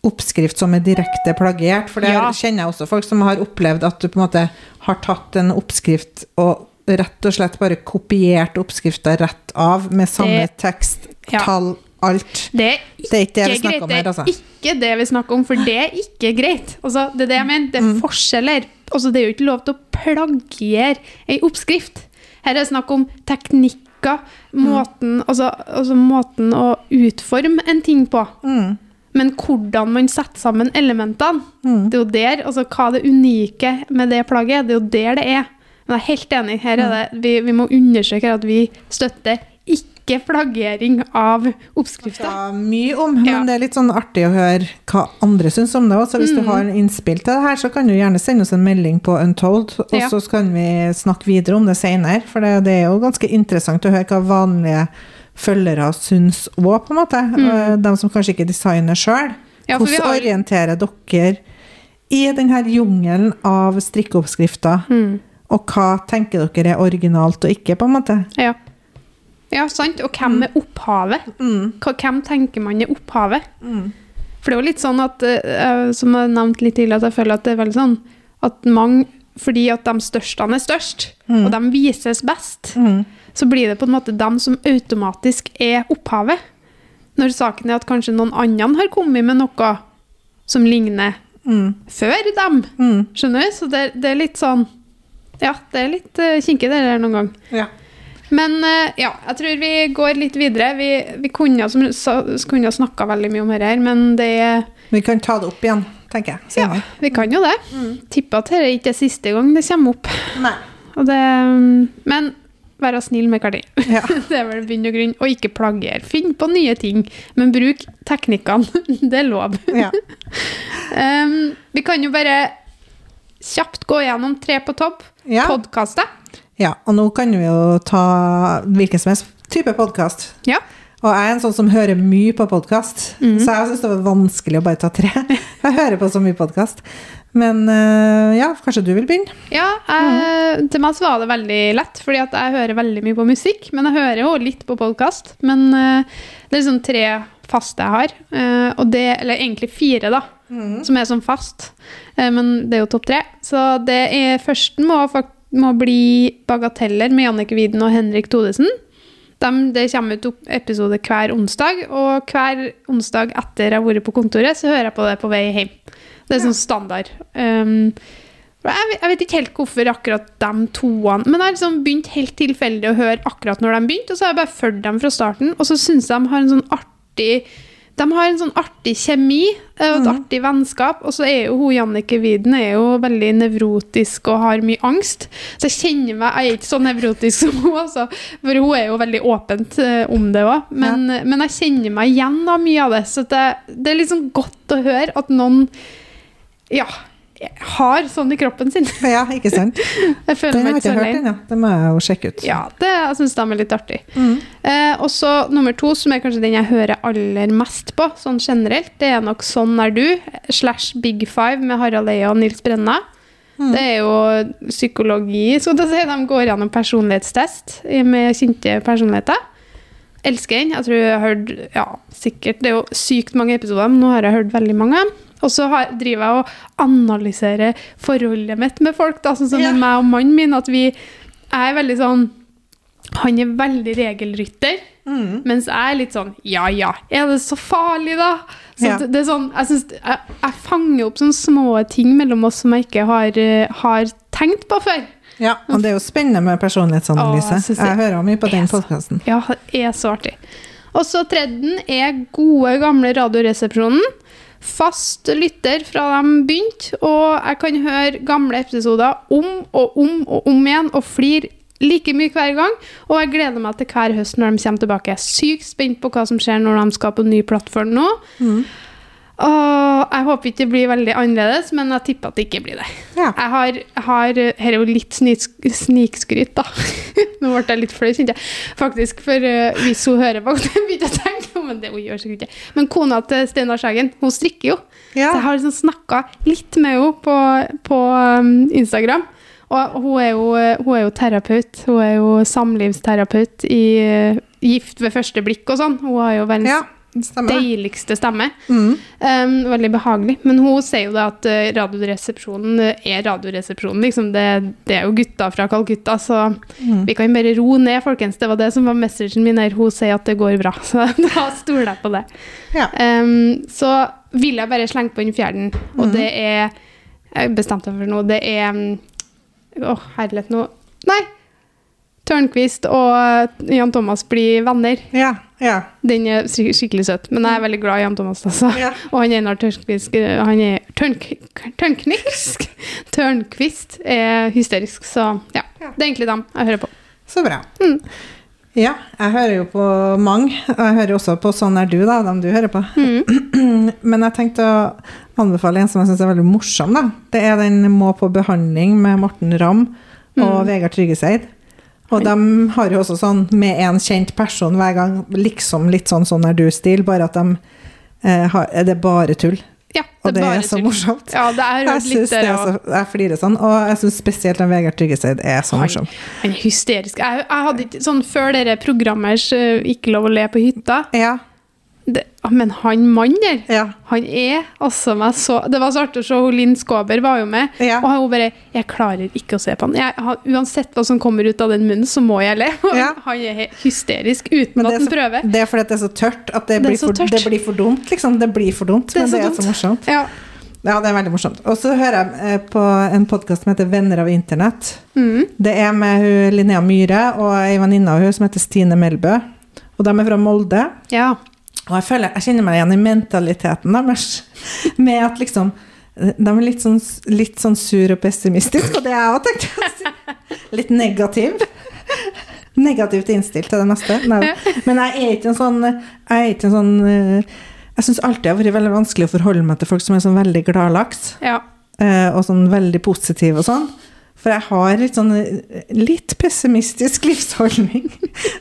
oppskrift som er direkte plagiert, for det Ja. kjenner jeg også folk som har opplevd at du på en måte har tatt en oppskrift og rett og slett bare kopiert oppskrifta rett av med samme Det- tekst, Ja. tall, alt. Det er Det er ikke det vi ikke snakker greit. om Det er altså. ikke det vi snakker om, for det er ikke greit. Altså, det er det jeg mener. Det Mm. er forskjeller. Altså, det er jo ikke lov til å plagiere ei oppskrift. Her er det snakk om teknikker, Mm. måten, altså, altså måten å utforme en ting på. Mm. Men hvordan man setter sammen elementene, Mm. det er jo der, altså hva det unike med det plagget, det er jo der det er. Men jeg er helt enig. Her er det, vi, vi må understreke at vi støtter ikke flaggering av oppskrifter. Ja, mye om, men Ja. det er litt sånn artig å høre hva andre syns om det òg. Så hvis Mm. du har en innspill til det her, så kan du gjerne sende oss en melding på Untold, og Ja. så kan vi snakke videre om det senere. For det, det er jo ganske interessant å høre hva vanlige følgere syns òg, på en måte. Mm. De som kanskje ikke designer sjøl. Ja, Hvordan har- orienterer dere i denne jungelen av strikkeoppskrifter? Mm. Og hva tenker dere er originalt og ikke, på en måte? Ja. Ja, sant. Og hvem er opphavet? Mm. Hvem tenker man er opphavet? Mm. For det er jo litt sånn at, eh, som jeg nevnte litt tidligere, at jeg føler at det er veldig sånn at mange, fordi at de største er størst, Mm. og de vises best, Mm. så blir det på en måte dem som automatisk er opphavet. Når saken er at kanskje noen andre har kommet med noe som ligner Mm. før dem. Mm. Skjønner du? Så det, det er litt sånn Ja, det er litt uh, kinkig det der noen gang. Ja. Men eh, ja, jeg tror vi går litt videre. Vi, vi kunne, som, kunne snakka veldig mye om dette, men det Vi kan ta det opp igjen, tenker jeg. Ja, vi kan jo det. Mm. Tipper at dette ikke er siste gang det kommer opp. Nei. Det, men være snill med er. Ja. [laughs] Det er vel bunn og grunn. Og ikke plagier. Finn på nye ting, men bruk teknikkene. [laughs] Det er lov. Ja. [laughs] Um, vi kan jo bare kjapt gå gjennom tre på topp. Ja. Podkaster. Ja. Og nå kan vi jo ta hvilken som helst type podkast. Ja. Og jeg er en sånn som hører mye på podkast, mm. så jeg syns det var vanskelig å bare ta tre. [laughs] Jeg hører på så mye podkast. Men eh, ja, kanskje du vil begynne? Ja, jeg, til meg så var det veldig lett, fordi at jeg hører veldig mye på musikk. Men jeg hører jo litt på podkast. Men eh, det er liksom tre faste jeg har. eh, og det, eller egentlig fire, da, som er sånn fast. Men det er jo topp tre. Så det er førsten må, fak- må bli Bagateller med Jannike Widen og Henrik Todesen. De, det kommer ut episode hver onsdag, og hver onsdag etter jeg har vært på kontoret, så hører jeg på det på vei hjem. Det er sånn standard. Um, jeg, vet- jeg vet ikke helt hvorfor akkurat de toene Men jeg har liksom begynt helt tilfeldig å høre akkurat når de begynte, og så har jeg bare fulgt dem fra starten, og så syns jeg de har en sånn artig de har en sånn artig kjemi eh, og et artig vennskap. Og så er jo hun Jannike Widen er jo veldig nevrotisk og har mye angst. Så jeg kjenner meg Jeg er ikke så nevrotisk [laughs] som hun, altså, for hun er jo veldig åpent eh, om det òg. Men, men jeg kjenner meg igjen av mye av det. Så det, det er liksom godt å høre at noen ja, har sånn i kroppen sin. [laughs] Ja, ikke sant? [laughs] Jeg føler Den har jeg ikke hørt ennå. Ja. Det må jeg jo sjekke ut. Ja, det, jeg syns de er litt artig. Mm. Eh, og så nummer to, som er kanskje den jeg hører aller mest på, sånn generelt, det er nok Sånn er du, slash Big Five med Harald Eia og Nils Brenna. Mm. Det er jo psykologi, så det si. De går gjennom personlighetstest med kjente personligheter. Elsker den. Jeg tror jeg har hørt ja, sikkert Det er jo sykt mange episoder, men nå har jeg hørt veldig mange. Og så har, driver jeg og analyserer forholdet mitt med folk, da, sånn som Ja. med meg og mannen min. At vi er veldig sånn Han er veldig regelrytter. Mm. Mens jeg er litt sånn Ja ja, er det så farlig, da? Så Ja. det, er sånn, jeg, synes, jeg, jeg fanger opp sånne små ting mellom oss som jeg ikke har, eh, har tenkt på før. Ja, og det er jo spennende med personlighetsanalyse. Å, jeg jeg hører mye på den podkasten. Ja, det er så artig. Og så tredjen er gode, gamle Radioresepsjonen. Fast lytter fra de begynte, og jeg kan høre gamle episoder om og om og om igjen og flire like mye hver gang. Og jeg gleder meg til hver høst når de kommer tilbake. Jeg er sykt spent på hva som skjer når de skal på ny plattform nå. Mm. Og jeg håper ikke det blir veldig annerledes, men jeg tipper at det ikke blir det. Ja. Jeg har, har Her er jo litt snik- snikskryt, da. [laughs] Nå ble jeg litt flau, kjente jeg. Faktisk, for eh, hvis hun hører på, [laughs] begynte jeg å tenke men det hun gjør sikkert ikke. Men kona til Steinar Sagen, hun strikker jo. Ja. Så jeg har liksom snakka litt med henne på, på um, Instagram. Og hun er, jo, hun er jo terapeut. Hun er jo samlivsterapeut i eh, Gift ved første blikk og sånn. Hun har jo verdens Ja, stemmer deiligste stemme. Mm. Um, veldig behagelig. Men hun sier jo da at eh, Radioresepsjonen eh, er Radioresepsjonen. Liksom. Det, det er jo gutta fra Calcutta, så Mm. vi kan bare roe ned, folkens. Det var det som var messagen min her. Hun sier at det går bra, [laughs] så da stoler jeg på det. Ja. Um, så vil jeg bare slenge på den fjerden, og mm. det er Jeg bestemte meg for noe. Det er Å, oh, herlighet, nå Nei! Tørnquist og Jan Thomas blir venner. Ja, ja. Den er skik- skikkelig søt, men jeg er veldig glad i Jan Thomas. Altså. Ja. Og han Einar Tørnquist Han er tørnk, Tørnquist [laughs] er hysterisk, så ja. Ja. Det er egentlig dem jeg hører på. Så bra. Mm. Ja, jeg hører jo på mange. og Jeg hører også på Sånn er du, da, dem du hører på. [clears throat] Men jeg tenkte å anbefale en som jeg syns er veldig morsom. da. Det er den Må på behandling med Morten Ramm og Vegard Tryggeseid. Og de har jo også sånn med en kjent person hver gang, liksom litt sånn Sånn er du-stil, bare at de eh, har, er det bare tull. Ja, Og det er så tull. morsomt. Ja, det er Jeg, synes det er så, jeg flirer sånn, og jeg syns spesielt den Vegard Tryggeseid er så Han, morsom. han er hysterisk. Jeg, jeg hadde ikke sånn Før dere programmers uh, Ikke lov å le på hytta Ja, det, Men han mannen der, ja, han er altså meg så Det var så artig å se Linn Skåber var jo med, Ja. og hun bare Jeg klarer ikke å se på han. Jeg, han. uansett hva som kommer ut av den munnen, så må jeg le. [laughs] Ja. Han er hysterisk uten at han prøver. det er fordi at det er så tørt at det, Det blir, for, det blir for dumt, liksom. Det blir for dumt, Det men det er så morsomt. Ja. Ja, det er veldig morsomt. Og så hører jeg eh, på en podkast som heter Venner av internett. Mm. Det er med hun Linnea Myhre og ei venninne av hun som heter Stine Melbø. Og de er fra Molde. ja. Og jeg føler, jeg kjenner meg igjen i mentaliteten deres. Med at liksom De er litt sånn, litt sånn sur og pessimistisk, og det er jeg òg, tenkte jeg. Litt negativ. Negativt innstilt til det meste. Nei. Men jeg er ikke en sånn Jeg er ikke en sånn eh, Jeg syns alltid det har vært veldig vanskelig å forholde meg til folk som er sånn veldig gladlaks. ja. eh, Og sånn veldig positiv og sånn. For jeg har litt sånn eh, litt pessimistisk [laughs] livsholdning.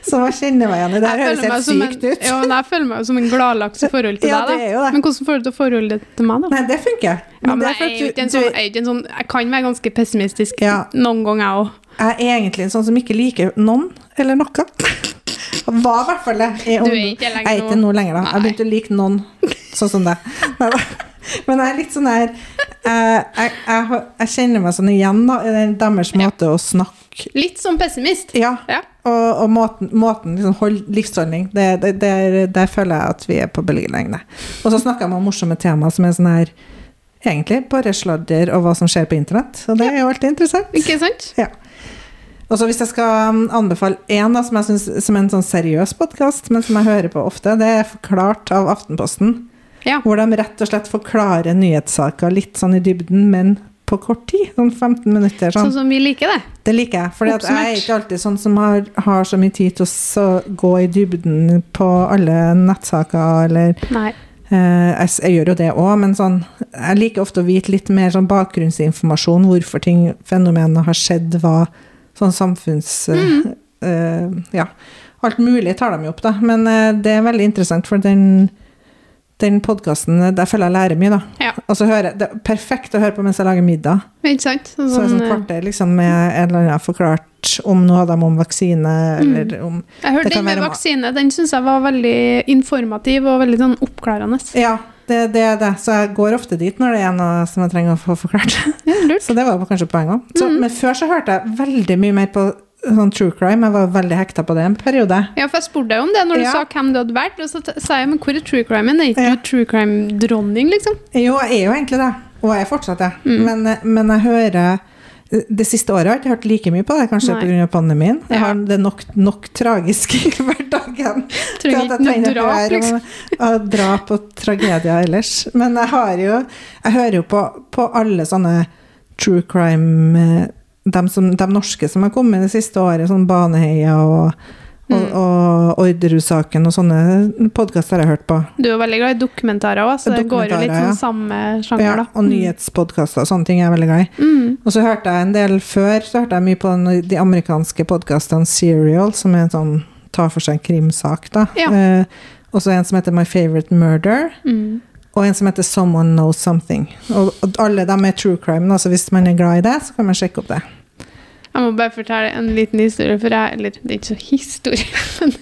Så jeg kjenner meg igjen i det. Det høres helt som en- sykt ut. Jo, men jeg føler meg som en gladlaks i forhold til [laughs] Ja, deg. da. Men hvordan får du til forholdet til meg, da? Nei, det funker. Ja, men det jeg, er er ikke en sånn, jeg, er ikke en sånn, jeg kan være ganske pessimistisk Ja. noen ganger, jeg òg. Jeg er egentlig en sånn som ikke liker noen eller noe. [laughs] Jeg Var i hvert fall det. i Du er ikke lenger Jeg er ikke nå. nå lenger, da. Jeg begynte å like noen sånn som deg. [laughs] Men jeg er litt sånn her eh, jeg, jeg, jeg kjenner meg sånn igjen da, i deres måte å snakke Litt som pessimist. Ja. Ja. Og, og måten, måten liksom hold, livsholdning det, det, der, der føler jeg at vi er på bølgelengde. Og så snakker jeg om morsomme temaer som er sånn her Egentlig bare sladder og hva som skjer på internett. Og det er jo alltid interessant. Ikke sant? Ja. Og så hvis jeg skal um, anbefale én som jeg synes som er en sånn seriøs podkast, men som jeg hører på ofte, det er Forklart av Aftenposten. Ja. Hvor de rett og slett forklarer nyhetssaker litt sånn i dybden, men på kort tid. Sånn 15 minutter. Sånn Sånn. som vi liker det. Det liker jeg. For jeg er ikke alltid sånn som har, har så mye tid til å så gå i dybden på alle nettsaker eller Nei. Uh, jeg, jeg gjør jo det òg, men sånn, jeg liker ofte å vite litt mer sånn bakgrunnsinformasjon, hvorfor ting, fenomenene har skjedd, hva sånn samfunns... eh, Uh, ja, alt mulig tar de jo opp, da. Men uh, det er veldig interessant, for den, den podkasten Der føler jeg lærer mye, da. Ja. Og så hører Det er perfekt å høre på mens jeg lager middag. Ikke sant? Sånn, Så det sånn eh, kvarter liksom, med en eller annen forklart om noe av dem om vaksine, eller om jeg hørte den med vaksine. Den syns jeg var veldig informativ og veldig sånn oppklarende. Ja, det, det er det. Så jeg går ofte dit når det er noe som jeg trenger å få forklart. Ja. Så det var kanskje poenget òg. Mm. Men før så hørte jeg veldig mye mer på sånn true crime. Jeg var veldig hekta på det en periode. Ja, for jeg spurte deg om det når du Ja. sa hvem du hadde vært. Og så sa jeg, men hvor er true crime? Er ikke Ja. du true crime-dronning, liksom? Jo, jeg er jo egentlig det. Og jeg er fortsatt det. Mm. Men, men jeg hører det siste året har jeg ikke hørt like mye på det, kanskje pga. pandemien. Jeg har det nok, nok tragisk [laughs] i hverdagen. Trenger ikke noe drap, liksom. om- om drap og tragedier ellers. Men jeg har jo Jeg hører jo på, på alle sånne true crime eh, de, som, de norske som har kommet det siste året, sånn Baneheia og, og, Mm. og Orderud-saken og sånne podkaster jeg har hørt på. Du er veldig glad i dokumentarer òg, så det går jo litt sånn samme sjanger, Ja, da. og nyhetspodkaster og sånne ting er jeg veldig glad i. Mm. Og så hørte jeg en del før, så hørte jeg mye på den, de amerikanske podkastene Serial, som er en sånn tar for seg en krimsak, da. Ja. Eh, og så en som heter My Favorite Murder, Mm. Og en som heter Someone Knows Something. Og, og alle dem er true crime, da, så hvis man er glad i det, så kan man sjekke opp det. Jeg må bare fortelle en liten historie, for jeg Eller det er ikke så historie, [laughs] men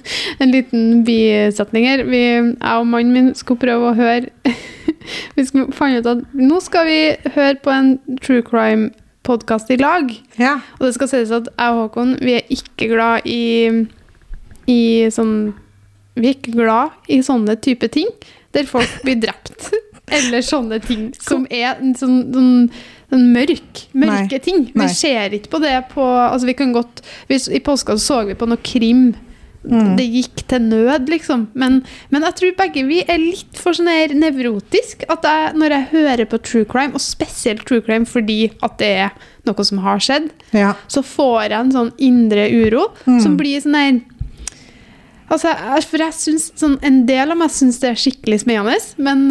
en liten bisetning her. Vi, jeg og mannen min skulle prøve å høre [laughs] Vi fant ut at nå skal vi høre på en true crime-podkast i lag. Ja. Og det skal sies at jeg og Håkon vi er ikke glad i, i sånn Vi er ikke glad i sånne type ting der folk blir drept. [laughs] Eller sånne ting som er en sånn, sånn, sånn mørk, mørke Nei. ting. Vi Nei. ser ikke på det på altså vi kan godt, hvis, I påska så, så vi på noe krim. Mm. Det gikk til nød, liksom. Men, men jeg tror begge vi er litt for sånn her nevrotisk. At jeg, når jeg hører på true crime, og spesielt true crime fordi at det er noe som har skjedd, ja. så får jeg en sånn indre uro Mm. som blir sånn her Altså, for jeg synes, sånn, En del av meg syns det er skikkelig spennende, men,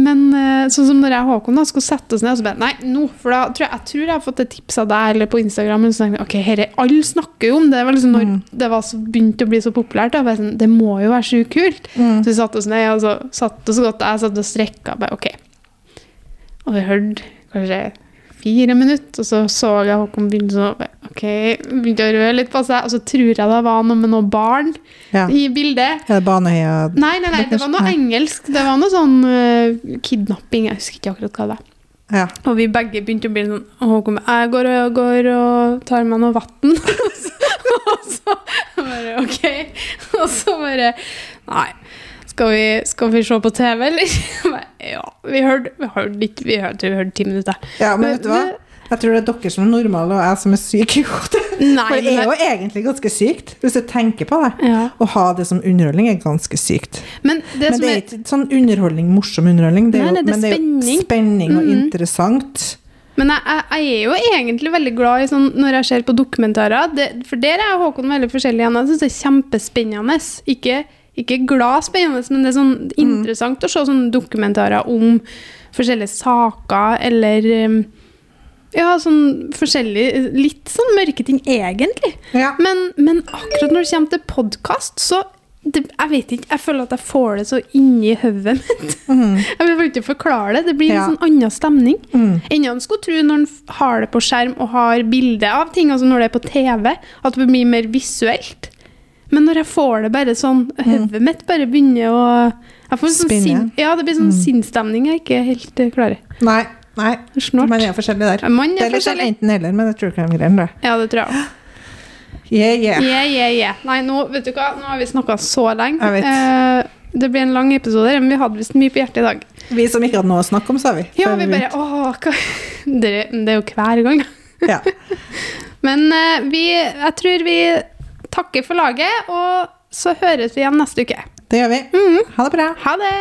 men eh, sånn som når jeg og Håkon da, skulle sette oss ned og så bare Nei, nå, for da tror jeg, jeg tror jeg har fått et tips av deg eller på Instagram. Og så tenkte jeg, ok, herre, Alle snakker jo om det. Det var liksom når det var så, begynte å bli så populært. Da, sånn, det må jo være sjukt kult. Så vi satte oss ned, og så satt oss godt. Jeg satt og strekka. Bare, ok. Og vi hørte kanskje fire minutter, og så så jeg Håkon begynte så Ok, begynte å røre litt på seg, og så tror jeg det var noe med noen barn Ja. i bildet. Er det Baneheia Nei, nei, nei, det var noe Nei. engelsk. Det var noe sånn uh, kidnapping. Jeg husker ikke akkurat hva det var. Ja. Og vi begge begynte å bli sånn Jeg går og, går og tar meg noe vann. [laughs] og så bare OK. Og så bare Nei. Skal vi, skal vi se på TV, eller? [laughs] Ja. Vi hørte vi hørte ikke Vi hørte, vi hørte ti minutter. ja, men vet du hva? Jeg tror det er dere som er normale, og jeg som er syk i hodet. Nei, For det er jo egentlig ganske sykt, hvis du tenker på det. Ja. Å ha det som underholdning er ganske sykt. Men det Men som det er ikke sånn underholdning, morsom underholdning. Det er Nei, nei, det er men det er jo spenning. og Mhm. interessant. Men jeg, jeg, jeg er jo egentlig veldig glad i sånn når jeg ser på dokumentarer. Det, for der er Håkon veldig forskjellig. Jeg syns det er kjempespennende. Ikke, ikke glad spennende, men det er sånn interessant å se sånne dokumentarer om forskjellige saker eller um, Ja, sånn forskjellig Litt sånn mørke ting, egentlig. Ja. Men, men akkurat når det kommer til podkast, så det, Jeg vet ikke, jeg føler at jeg får det så inni hodet mitt. [laughs] Jeg vil ikke forklare det. Det blir Ja. en sånn annen stemning. Mm. enn en skulle tro når en har det på skjerm og har bilde av ting, altså når det er på TV, at det blir mer visuelt. Men når jeg får det bare sånn Hodet mitt bare begynner å jeg får sånn Spinne. Sin, Ja, det blir sånn sinnsstemning jeg ikke helt uh, klarer. Nei, nei. Snort. Man er forskjellig der. Man Det er er litt sånn enten-eller, med det true crime-greiene. Ja, det tror jeg. Yeah, yeah. Yeah, yeah, yeah. Nei, nå, vet du hva? nå har vi snakka så lenge. Jeg vet. Eh, det blir en lang episode, men vi hadde visst mye på hjertet i dag. Vi som ikke hadde noe å snakke om, sa vi. Ja, vi bare Åh, hva [laughs] Det, det er jo hver gang. Ja. [laughs] Men eh, vi, jeg tror vi takker for laget, og så høres vi igjen neste uke. Det gjør vi. Ha det bra. Ha det!